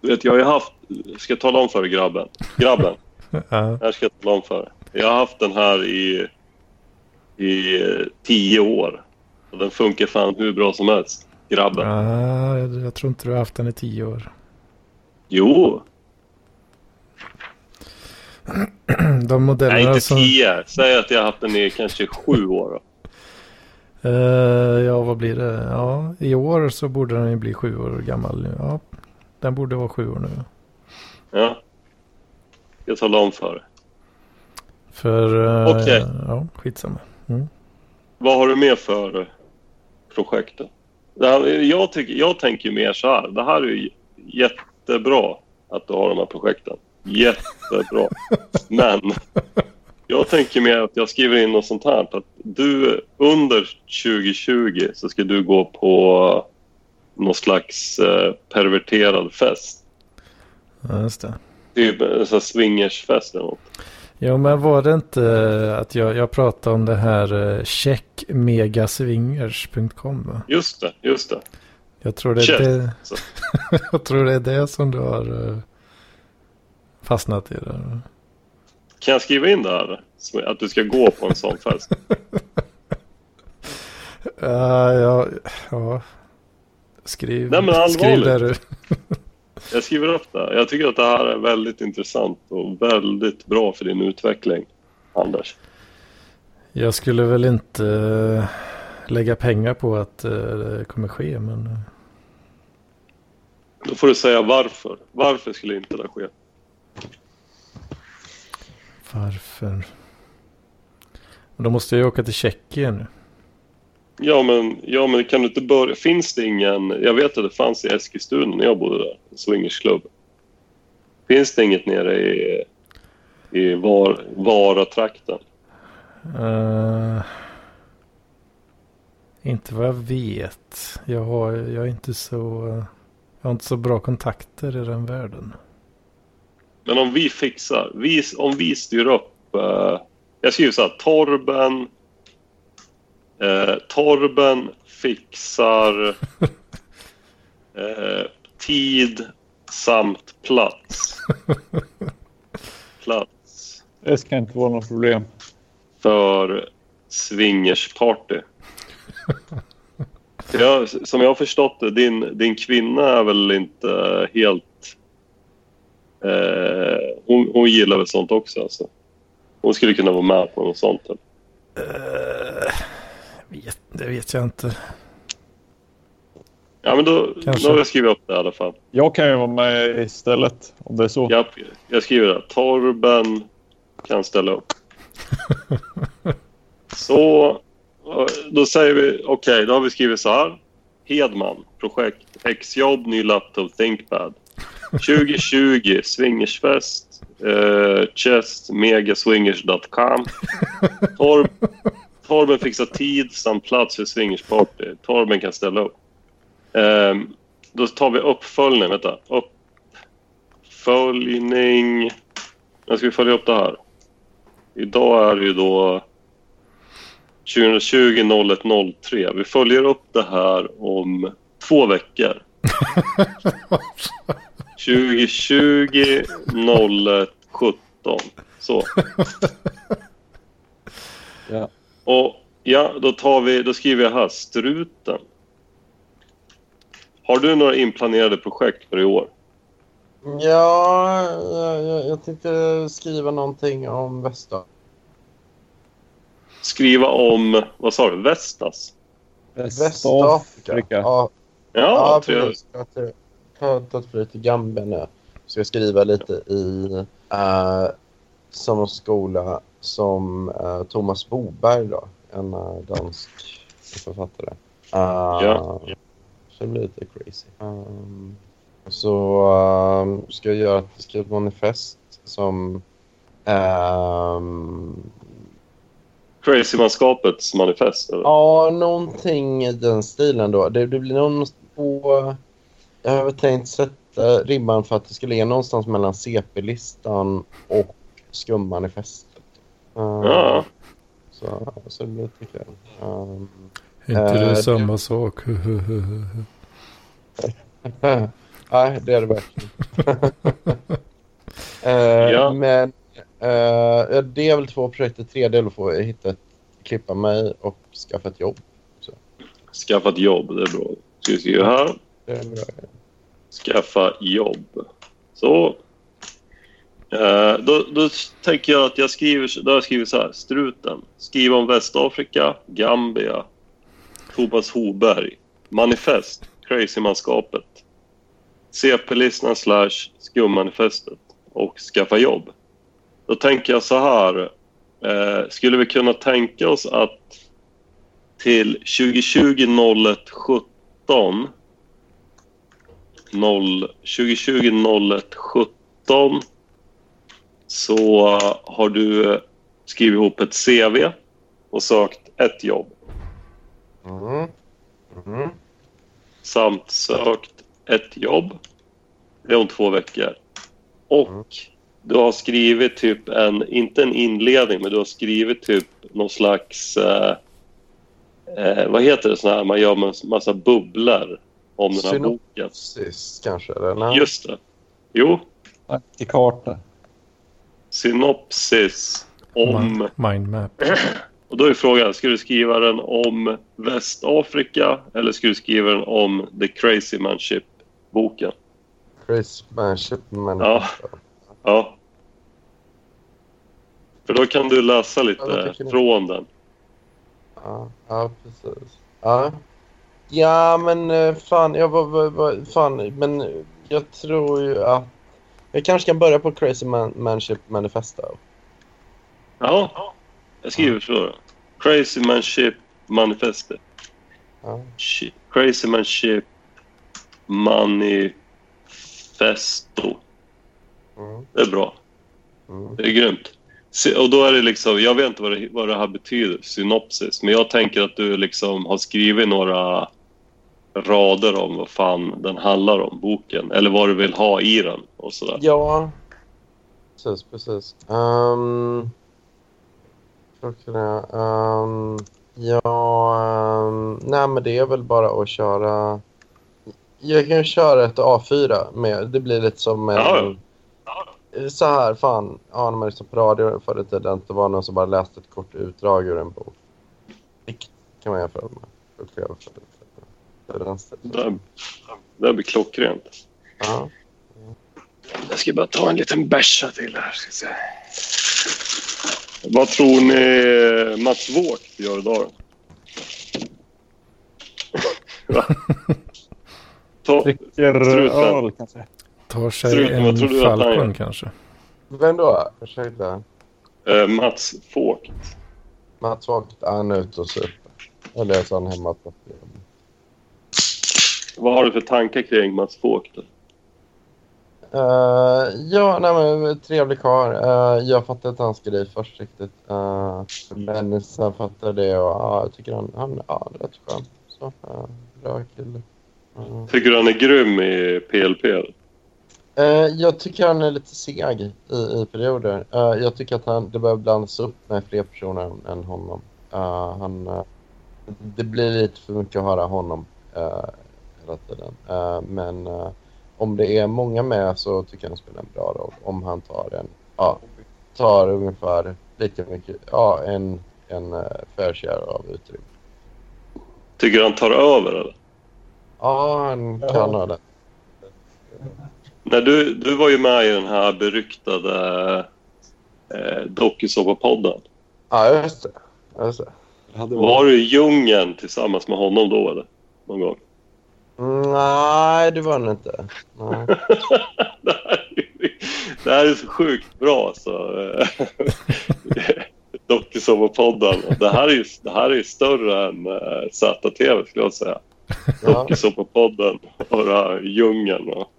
S1: Du vet, jag har ju haft... Ska jag tala om för dig, grabben? Grabben.
S2: Ja.
S1: här ska jag tala om för dig. Jag har haft den här i, i eh, tio år. Och den funkar fan hur bra som helst. Grabben.
S2: Ja, jag, jag tror inte du har haft den i tio år.
S1: Jo,
S2: De
S1: nej
S2: modellerna
S1: inte
S2: som...
S1: tio. Säg att jag har haft den i kanske sju år. Då.
S2: Eh, ja, vad blir det? Ja, i år så borde den ju bli sju år gammal. Ja, den borde vara sju år nu.
S1: Ja. Jag talar om för dig.
S2: För... eh,
S1: Okej.
S2: Ja, skitsamma.
S1: Vad har du mer för projekt? då? Det här, jag, tycker, jag tänker mer så här. Det här är ju jättebra att du har de här projekten. Jättebra. Men jag tänker mer att jag skriver in något sånt här. Att du under 2020 så ska du gå på någon slags eh, perverterad fest.
S2: Ja, just det.
S1: Typ en sån här swingersfest eller något.
S2: Ja, men var det inte att jag, jag pratade om det här uh, checkmegaswingers.com?
S1: Just det, just det.
S2: Jag tror det är
S1: Check,
S2: det, jag tror det är det som du har eh, fastnat i. Där.
S1: Kan jag skriva in det här? Att du ska gå på en sån fest?
S2: Ja, ja, ja. Skriv,
S1: Nej, men
S2: skriv där du.
S1: Jag skriver upp det. Jag tycker att det här är väldigt intressant och väldigt bra för din utveckling, Anders.
S2: Jag skulle väl inte eh, lägga pengar på att eh, det kommer ske, men
S1: Då får du säga varför. Varför skulle inte det ske?
S2: Varför? Och då måste jag ju åka till Tjeckien nu.
S1: Ja men, ja, men kan du inte börja... Finns det ingen... Jag vet att det fanns i Eskilstuna när jag bodde där. En swingersklubb. Finns det inget nere i, i var, Vara-trakten?
S2: Eh, inte vad jag vet. Jag har, jag är inte så... jag har inte så bra kontakter i den världen.
S1: Men om vi fixar, vi, om vi styr upp... Eh, jag skriver så här, Torben... Eh, Torben fixar eh, tid samt plats. Plats
S4: Det ska inte vara något problem.
S1: för swingersparty. Jag, som jag har förstått det, din, din kvinna är väl inte helt... Eh, hon, hon gillar väl sånt också alltså. Hon skulle kunna vara med på något sånt. Eller?
S2: Eh, vet, det vet jag inte.
S1: Ja men då,
S2: Kanske.
S1: då har jag skrivit upp det i alla fall.
S4: Jag kan ju vara med istället om det är så.
S1: Jag, jag skriver det. Torben kan ställa upp. Så då säger vi, okej, då har vi skrivit så här. Hedman, projekt, Xjobb, ny laptop, Thinkpad. 2020, swingersfest, eh, chest, megaswingers.com. Torb, Torben fixar tid samt plats för swingersparty. Torben kan ställa upp. Ehm, då tar vi uppföljning. Vänta. Uppföljning. När ska vi följa upp det här? Idag är det ju då 2020 01 03. Vi följer upp det här om två veckor. 2020 01 17. Så.
S4: Ja.
S1: Och ja, då, tar vi, då skriver jag här, struten. Har du några inplanerade projekt för i år?
S3: Ja, jag, jag, jag tänkte skriva någonting om Västafrika.
S1: Skriva om, vad sa du, Vestas?
S3: Västafrika. Ja,
S1: Ja,
S3: ja
S1: trevligt.
S3: Har tagit- flyt till Gambia nu. Så jag skriva lite i uh, samma skola som eh, Thomas Boberg då. En uh, dansk författare. Uh,
S1: Ja.
S3: Så det blir lite crazy. Um, så um, ska jag göra ett, skriva ett manifest som um,
S1: Crazy-manskapets manifest, eller?
S3: Ja, någonting i den stilen då. Det, det blir någon på... Jag har väl tänkt sätta ribban för att det ska ligga någonstans mellan CP-listan och skummanifestet. Uh,
S1: Ja.
S3: så, så det blir lite kul. Um,
S2: Är inte
S3: Eh,
S2: det
S3: det-
S2: samma sak?
S3: Nej, det är det verkligen. Eh,
S1: Ja.
S3: Men eh, ja, det är väl två projekt. Det tredje är att få hitta ett, klippa mig och skaffa ett jobb.
S1: Skaffa ett jobb, det är bra. Ska vi skriva här.
S3: Det är bra.
S1: Skaffa jobb. Så. Eh, då, då tänker jag att jag skriver, då har jag skrivit så här. Struten. Skriva om Västafrika, Gambia, Thomas Hoberg. Manifest, Crazymanskapet. CP-listan slash skummanifestet och skaffa jobb. Då tänker jag så här. Eh, skulle vi kunna tänka oss att till 2020 01 17 0, 2020 01 17 så har du skrivit ihop ett CV och sökt ett jobb
S3: Mm. Mm.
S1: samt sökt ett jobb. Det är om två veckor. Och du har skrivit typ en, inte en inledning, men du har skrivit typ någon slags, eh, eh, vad heter det, sån här man gör med massa bubblor om den här
S3: Synop-
S1: boken.
S3: Kanske. Eller? Nej.
S1: Just det. Jo,
S4: Till karta.
S1: synopsis om...
S2: Mindmap.
S1: Och då är frågan, ska du skriva den om Västafrika eller ska du skriva den om The Crazy Manship-boken?
S3: Chris Manship men
S1: Ja. Ja. För då kan du läsa
S3: Ja,
S1: lite
S3: ni?
S1: från den.
S3: Ja, ja precis. Ja. Ja, men eh, fan, jag var, fan, men jag tror ju att jag kanske kan börja på Crazy Man, Manship Manifesto.
S1: Ja, jag skriver så. Crazy Manship Manifestet.
S3: Ja.
S1: Crazy Manship Manifesto.
S3: Mm,
S1: Det är bra.
S3: mm.
S1: Det är grymt. Och då är det liksom, jag vet inte vad det, vad det här betyder, synopsis, men jag tänker att du liksom har skrivit några rader om vad fan den handlar om, boken, eller vad du vill ha i den och sådär.
S3: Ja, precis, precis. Um, um, ja, um, nej men det är väl bara att köra. Jag kan ju köra ett A4 med, det blir lite som en,
S1: Ja,
S3: så här, fan, ja, när man lyssnade på radio förr i tiden, det var någon som bara läste ett kort utdrag ur en bok. Det kan man jämföra med. Då kan jag få lite- det.
S1: Det, blir klockrent.
S3: Ja.
S1: Jag ska bara ta en liten bärsa till här. Ska se. Vad tror ni Mats Wårt gör idag? Ta,
S4: Dricker öl kanske.
S2: Tar sig
S1: Struten,
S2: en Falcon kanske.
S3: Vem då? Ursäkta.
S1: eh, Mats Fågt.
S3: Mats Vogt, han är ute och super. Eller så är han hemma på
S1: Vad har du för tankar kring Mats Vogt?
S3: Uh, ja, nej men trevlig karl. Uh, jag fattade inte hans grej först riktigt. Uh, men sen fattade jag det och ja, jag tycker han, han ja, är rätt skön. Så, uh, bra kille. Uh.
S1: Tycker du han är grym i PLP?
S3: Uh, jag tycker han är lite seg i, i perioder. Uh, jag tycker att han, det behöver blandas upp med fler personer än, honom. Uh, han, uh, det blir lite för mycket att höra honom uh, hela tiden. Uh, men uh, om det är många med så tycker jag han spelar en bra roll. Om han tar en, ja, tar ungefär lika mycket, ja, en, en uh, fair share av utrymme.
S1: Tycker du han tar över eller?
S3: Ja, han kan ha det.
S1: Nej, du, du var ju med i den här beryktade eh, dokusåpapodden.
S3: Ja, just det. Just det.
S4: Hade
S1: Var du i djungeln tillsammans med honom då eller? Någon gång?
S3: Nej, det var det inte. Nej.
S1: det, här är, det här är så sjukt bra alltså. Dokusåpapodden. Det här är det här är större än uh, ZTV skulle jag säga.
S3: Ja.
S1: Dokusåpapodden och det här djungeln. Och...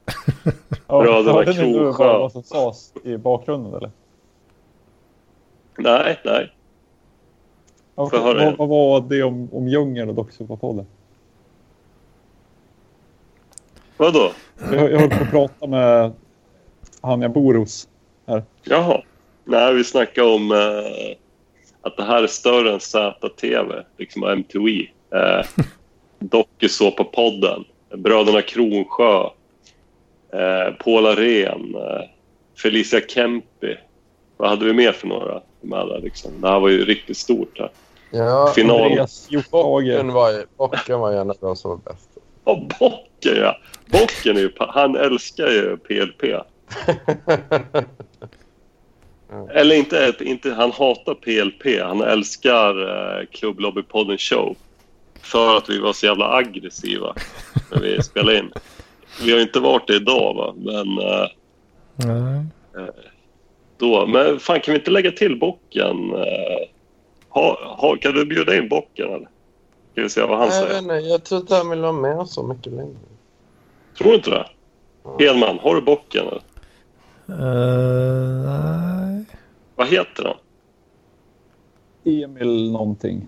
S4: Ja,
S1: Bröderna
S4: hörde
S1: Krogsjö.
S4: bara vad som sades i bakgrunden eller?
S1: Nej, nej. Höra
S4: vad, vad var det om, om djungeln och dokusåpapodden?
S1: Vadå?
S4: Jag, jag höll på att prata med han jag bor hos.
S1: Jaha. Nej, vi snackar om eh, att det här är större än ZTV, liksom MTV. Eh, Dokusåpapodden, Bröderna Kronsjö, eh, Paula Ren, eh, Felicia Kempi. Vad hade vi mer för några med där, liksom? Det här var ju riktigt stort. Här.
S3: Ja,
S1: Final.
S3: Bocken var, ju, Bocken var ju en av de som var bäst.
S1: Ja, Bocken ja! Bocken är ju, han älskar ju PLP. Eller inte, inte, han hatar PLP. Han älskar eh, Klubblobbypodden show. För att vi var så jävla aggressiva när vi spelade in. Vi har inte varit det idag va, men eh,
S2: Nej.
S1: då. Men fan kan vi inte lägga till bocken? Eh, ha, ha, kan du bjuda in bocken eller? Ska vi se vad han
S3: Nej, jag,
S1: säger.
S3: vet inte, jag tror inte han vill vara med så mycket längre.
S1: Tror du inte det? Hedman, har du bocken eller?
S2: Eh, nej.
S1: Vad heter han?
S4: Emil någonting.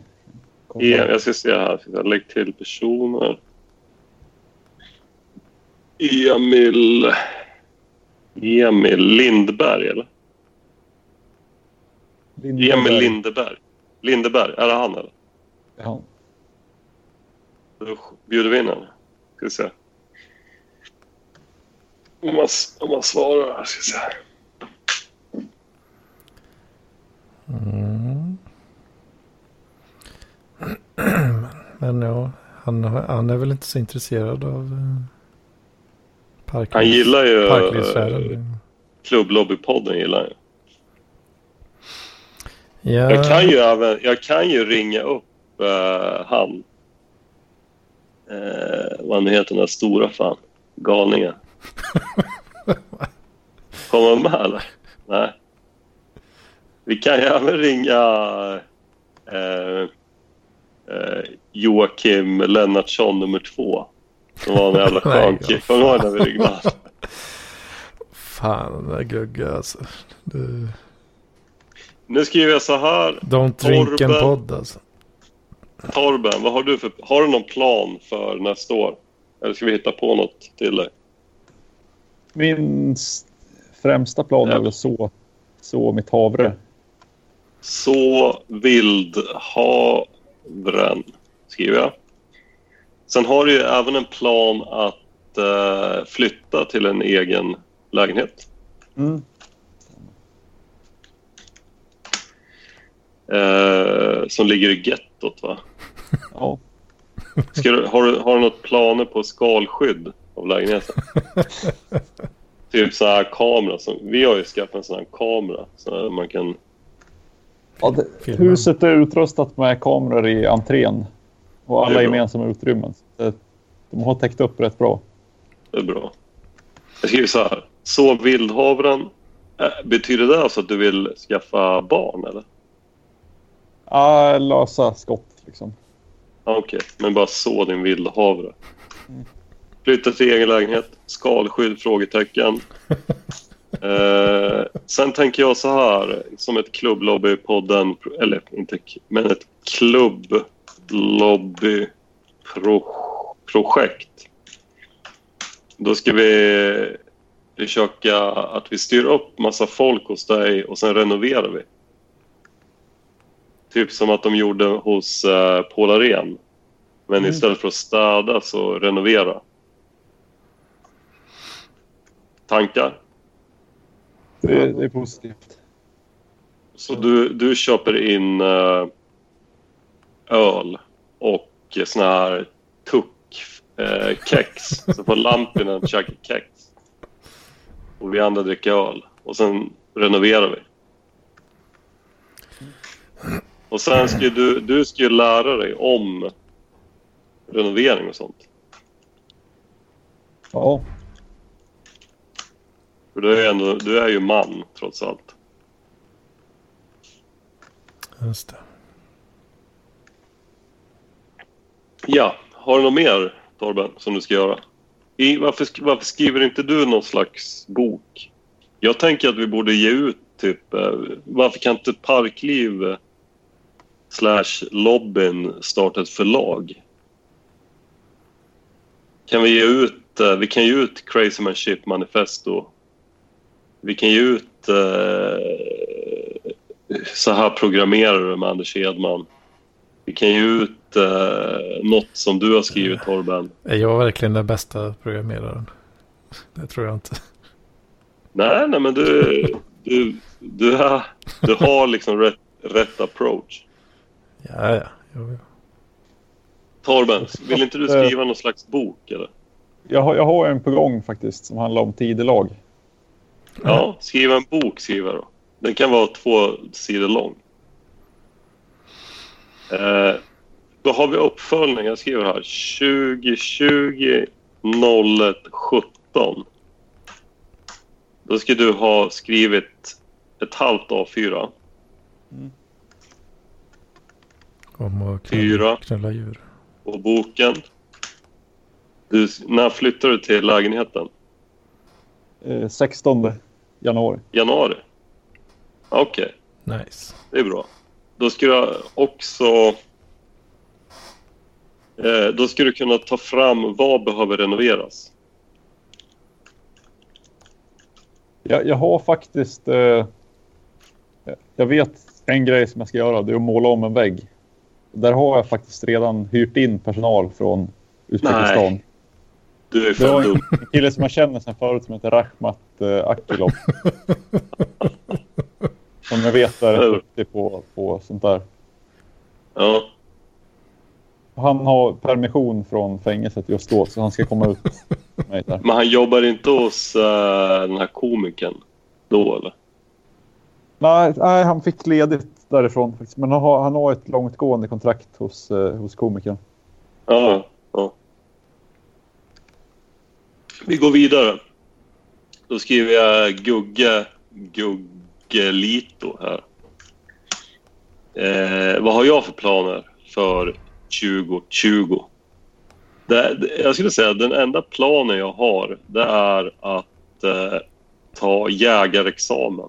S1: E, jag ska se här. Lägga till personer. Emil... Emil Lindberg, eller?
S4: Lindberg.
S1: Emil Lindeberg. Lindeberg, är det han eller?
S4: Ja.
S1: Då bjuder vi in honom. Ska vi se. Om man, om man svarar här, ska vi se.
S2: Mm. Men ja, han, han är väl inte så intresserad av uh, park,
S1: Han gillar ju eh. Klubblobbypodden. Gillar ju.
S2: Ja,
S1: Jag kan ju även, jag kan ju ringa upp eh, han. Uh, vad nu heter den där stora fan? Galningen. Kommer han med eller? Nej. Vi kan ju även ringa eh, eh, Joakim Lennartsson nummer två. Som var en jävla skön kille. Kommer du ihåg när vi ringde?
S2: Fan den där Gugge alltså. Du,
S1: Nu skriver jag så här.
S2: don't drink en
S1: Torben.
S2: podd alltså.
S1: Torben, vad har du för... Har du någon plan för nästa år? Eller ska vi hitta på något till dig?
S4: Min främsta plan är väl så, så mitt havre.
S1: Så vildhavren, skriver jag. Sen har du ju även en plan att eh, flytta till en egen lägenhet.
S4: Mm.
S1: Eh, som ligger i gettot, va?
S4: Ja.
S1: Ska du, har, du, har du något planer på skalskydd av lägenheten? typ så här kamera. Som, vi har ju skaffat en sån här kamera så man kan...
S4: Ja, det, huset är utrustat med kameror i entrén och alla gemensamma utrymmen. Så de har täckt upp rätt bra.
S1: Det är bra. Jag skriver så här. Så vildhavren. Eh, betyder det alltså att du vill skaffa barn eller?
S4: Ja, lösa skott liksom.
S1: Okej, men bara så din vildhavre. Flytta till egen lägenhet. Skalskydd? Frågetecken. Eh, sen tänker jag så här, som ett klubblobbypodden, eller inte, men ett klubblobbyprojekt. Då ska vi försöka att vi styr upp massa folk hos dig och sen renoverar vi. Typ som att de gjorde hos uh, Paul. Men
S4: Mm.
S1: istället för att städa så renovera. Tankar?
S4: Det, det är positivt.
S1: Så du, du köper in eh, öl och såna här tuck eh, kex. Så får Lampinen käka kex. Och vi andra dricker öl. Och sen renoverar vi. Och sen ska du, du ska ju lära dig om renovering och sånt.
S4: Ja,
S1: För du är ändå, du är ju man trots allt.
S2: Just det.
S1: Ja, har du något mer Torben som du ska göra? I, varför, varför skriver inte du någon slags bok? Jag tänker att vi borde ge ut typ... Eh, varför kan inte Parkliv slash lobbyn starta ett förlag? Kan vi ge ut... Eh, vi kan ge ut Crazy Man Ship Manifesto. Vi kan ge ut eh, Så här programmerar du med Anders Hedman. Vi kan ge ut eh, något som du har skrivit Torben.
S2: Är jag verkligen den bästa programmeraren? Det tror jag inte.
S1: Nej, nej men du, du, du, är, du har liksom rätt, rätt approach.
S2: Ja, ja. Jo, jo.
S1: Torben, vill inte du skriva någon slags bok eller?
S4: jag har, jag har en på gång faktiskt som handlar om tidelag.
S1: Ja, skriva en bok skriva då. Den kan vara två sidor lång. Eh, då har vi uppföljning. Jag skriver här 2020 01 17. Då ska du ha skrivit ett halvt A4.
S2: Om att
S1: Fyra.
S2: knulla, knulla djur.
S1: Och boken. Du, när flyttar du till lägenheten?
S4: Eh, 16 januari.
S1: Januari? Okej.
S2: Nice.
S1: Det är bra. Då ska du också... Eh, då ska du kunna ta fram vad behöver renoveras.
S4: Jag, jag har faktiskt... Eh, jag vet en grej som jag ska göra. Det är att måla om en vägg. Där har jag faktiskt redan hyrt in personal från Uzbekistan.
S1: Nej. Du är
S4: var
S1: dum.
S4: en kille som jag känner sedan förut som heter Rahmat eh, Akilov. som jag vet är duktig på, på sånt där.
S1: Ja.
S4: Han har permission från fängelset just då så han ska komma ut mig där.
S1: Men han jobbar inte hos eh, den här komikern då eller?
S4: Nej, nej, han fick ledigt därifrån faktiskt. Men han har, han har ett långtgående kontrakt hos, eh, hos komikern.
S1: Ja, ja. Vi går vidare. Då skriver jag Gugge Guggelito här. Eh, vad har jag för planer för 2020? Det, det, jag skulle säga att den enda planen jag har det är att eh, ta jägarexamen.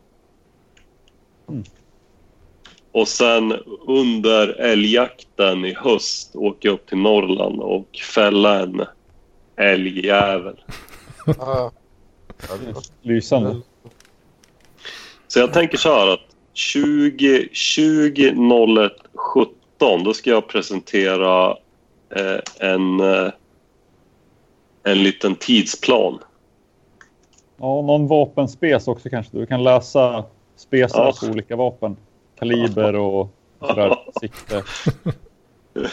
S1: Och sen under älgjakten i höst åka upp till Norrland och fälla en älgjävel.
S3: Ja.
S4: Lysande.
S1: Så jag tänker så här att 20, 20 01 17 då ska jag presentera eh, en, eh, en liten tidsplan.
S4: Ja, någon vapenspec också kanske. Du kan läsa spesar
S1: Ja.
S4: på olika vapen. Kaliber och sådär. Sikte.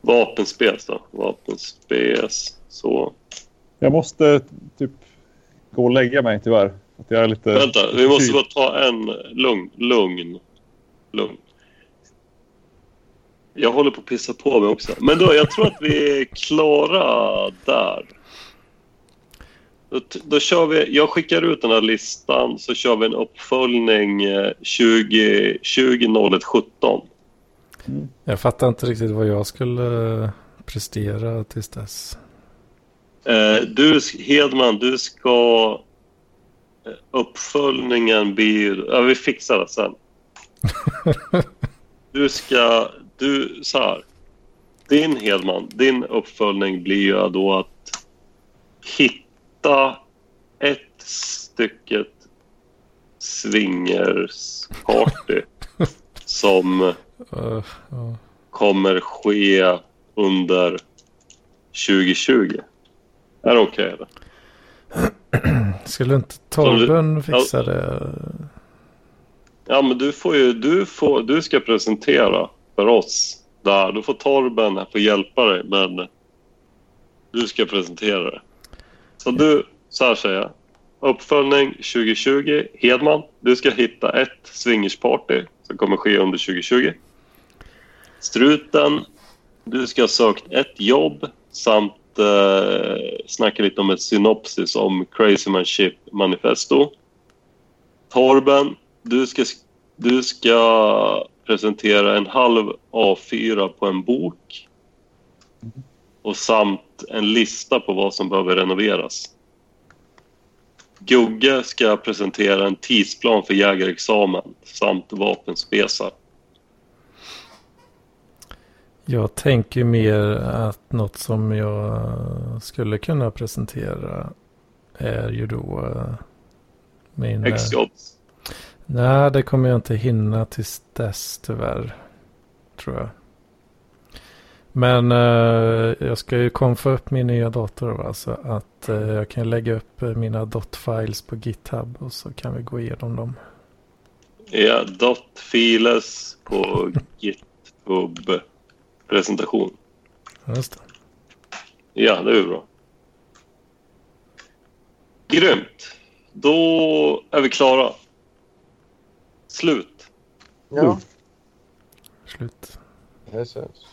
S1: Vapenspes då. Vapenspes. Så.
S4: Jag måste typ gå och lägga mig tyvärr. Att jag är lite...
S1: Vänta, vi måste bara ta en lugn. Lugn. Lugn. Jag håller på att pissa på mig också. Men då, jag tror att vi är klara där. Då, då kör vi, jag skickar ut den här listan så kör vi en uppföljning eh, 20, 20 01 17.
S2: Jag fattar inte riktigt vad jag skulle eh, prestera tills dess.
S1: Eh, du, Hedman, du ska... eh, Uppföljningen blir... Ja, vi fixar det sen. Du ska... Du, så här. Din Hedman, din uppföljning blir ju då att hitta ett stycket swingersparty som kommer ske under 2020. Är det okej eller?
S2: Skulle inte Torben fixa det?
S1: Ja, men du får ju, du, får, du ska presentera för oss där. Då får Torben få hjälpa dig, men du ska presentera det. Så du, så här säger jag. Uppföljning 2020. Hedman, du ska hitta ett swingersparty som kommer ske under 2020. Struten, du ska ha sökt ett jobb samt eh, snacka lite om ett synopsis om Crazy Man Ship Manifesto. Torben, du ska, du ska presentera en halv A4 på en bok och samt en lista på vad som behöver renoveras. Gugge ska presentera en tidsplan för jägarexamen samt vapenspesar.
S2: Jag tänker mer att något som jag skulle kunna presentera är ju då eh, min... eh,
S1: X-jobs.
S2: Nej, det kommer jag inte hinna tills dess tyvärr. Tror jag. Men eh, jag ska ju konfa upp min nya dator va? så att eh, jag kan lägga upp eh, mina dot-files på GitHub och så kan vi gå igenom dem.
S1: Ja, dot files på GitHub presentation.
S2: Just det.
S1: Ja, det är bra. Grymt. Då är vi klara. Slut.
S3: Ja,
S2: Slut.
S3: det syns.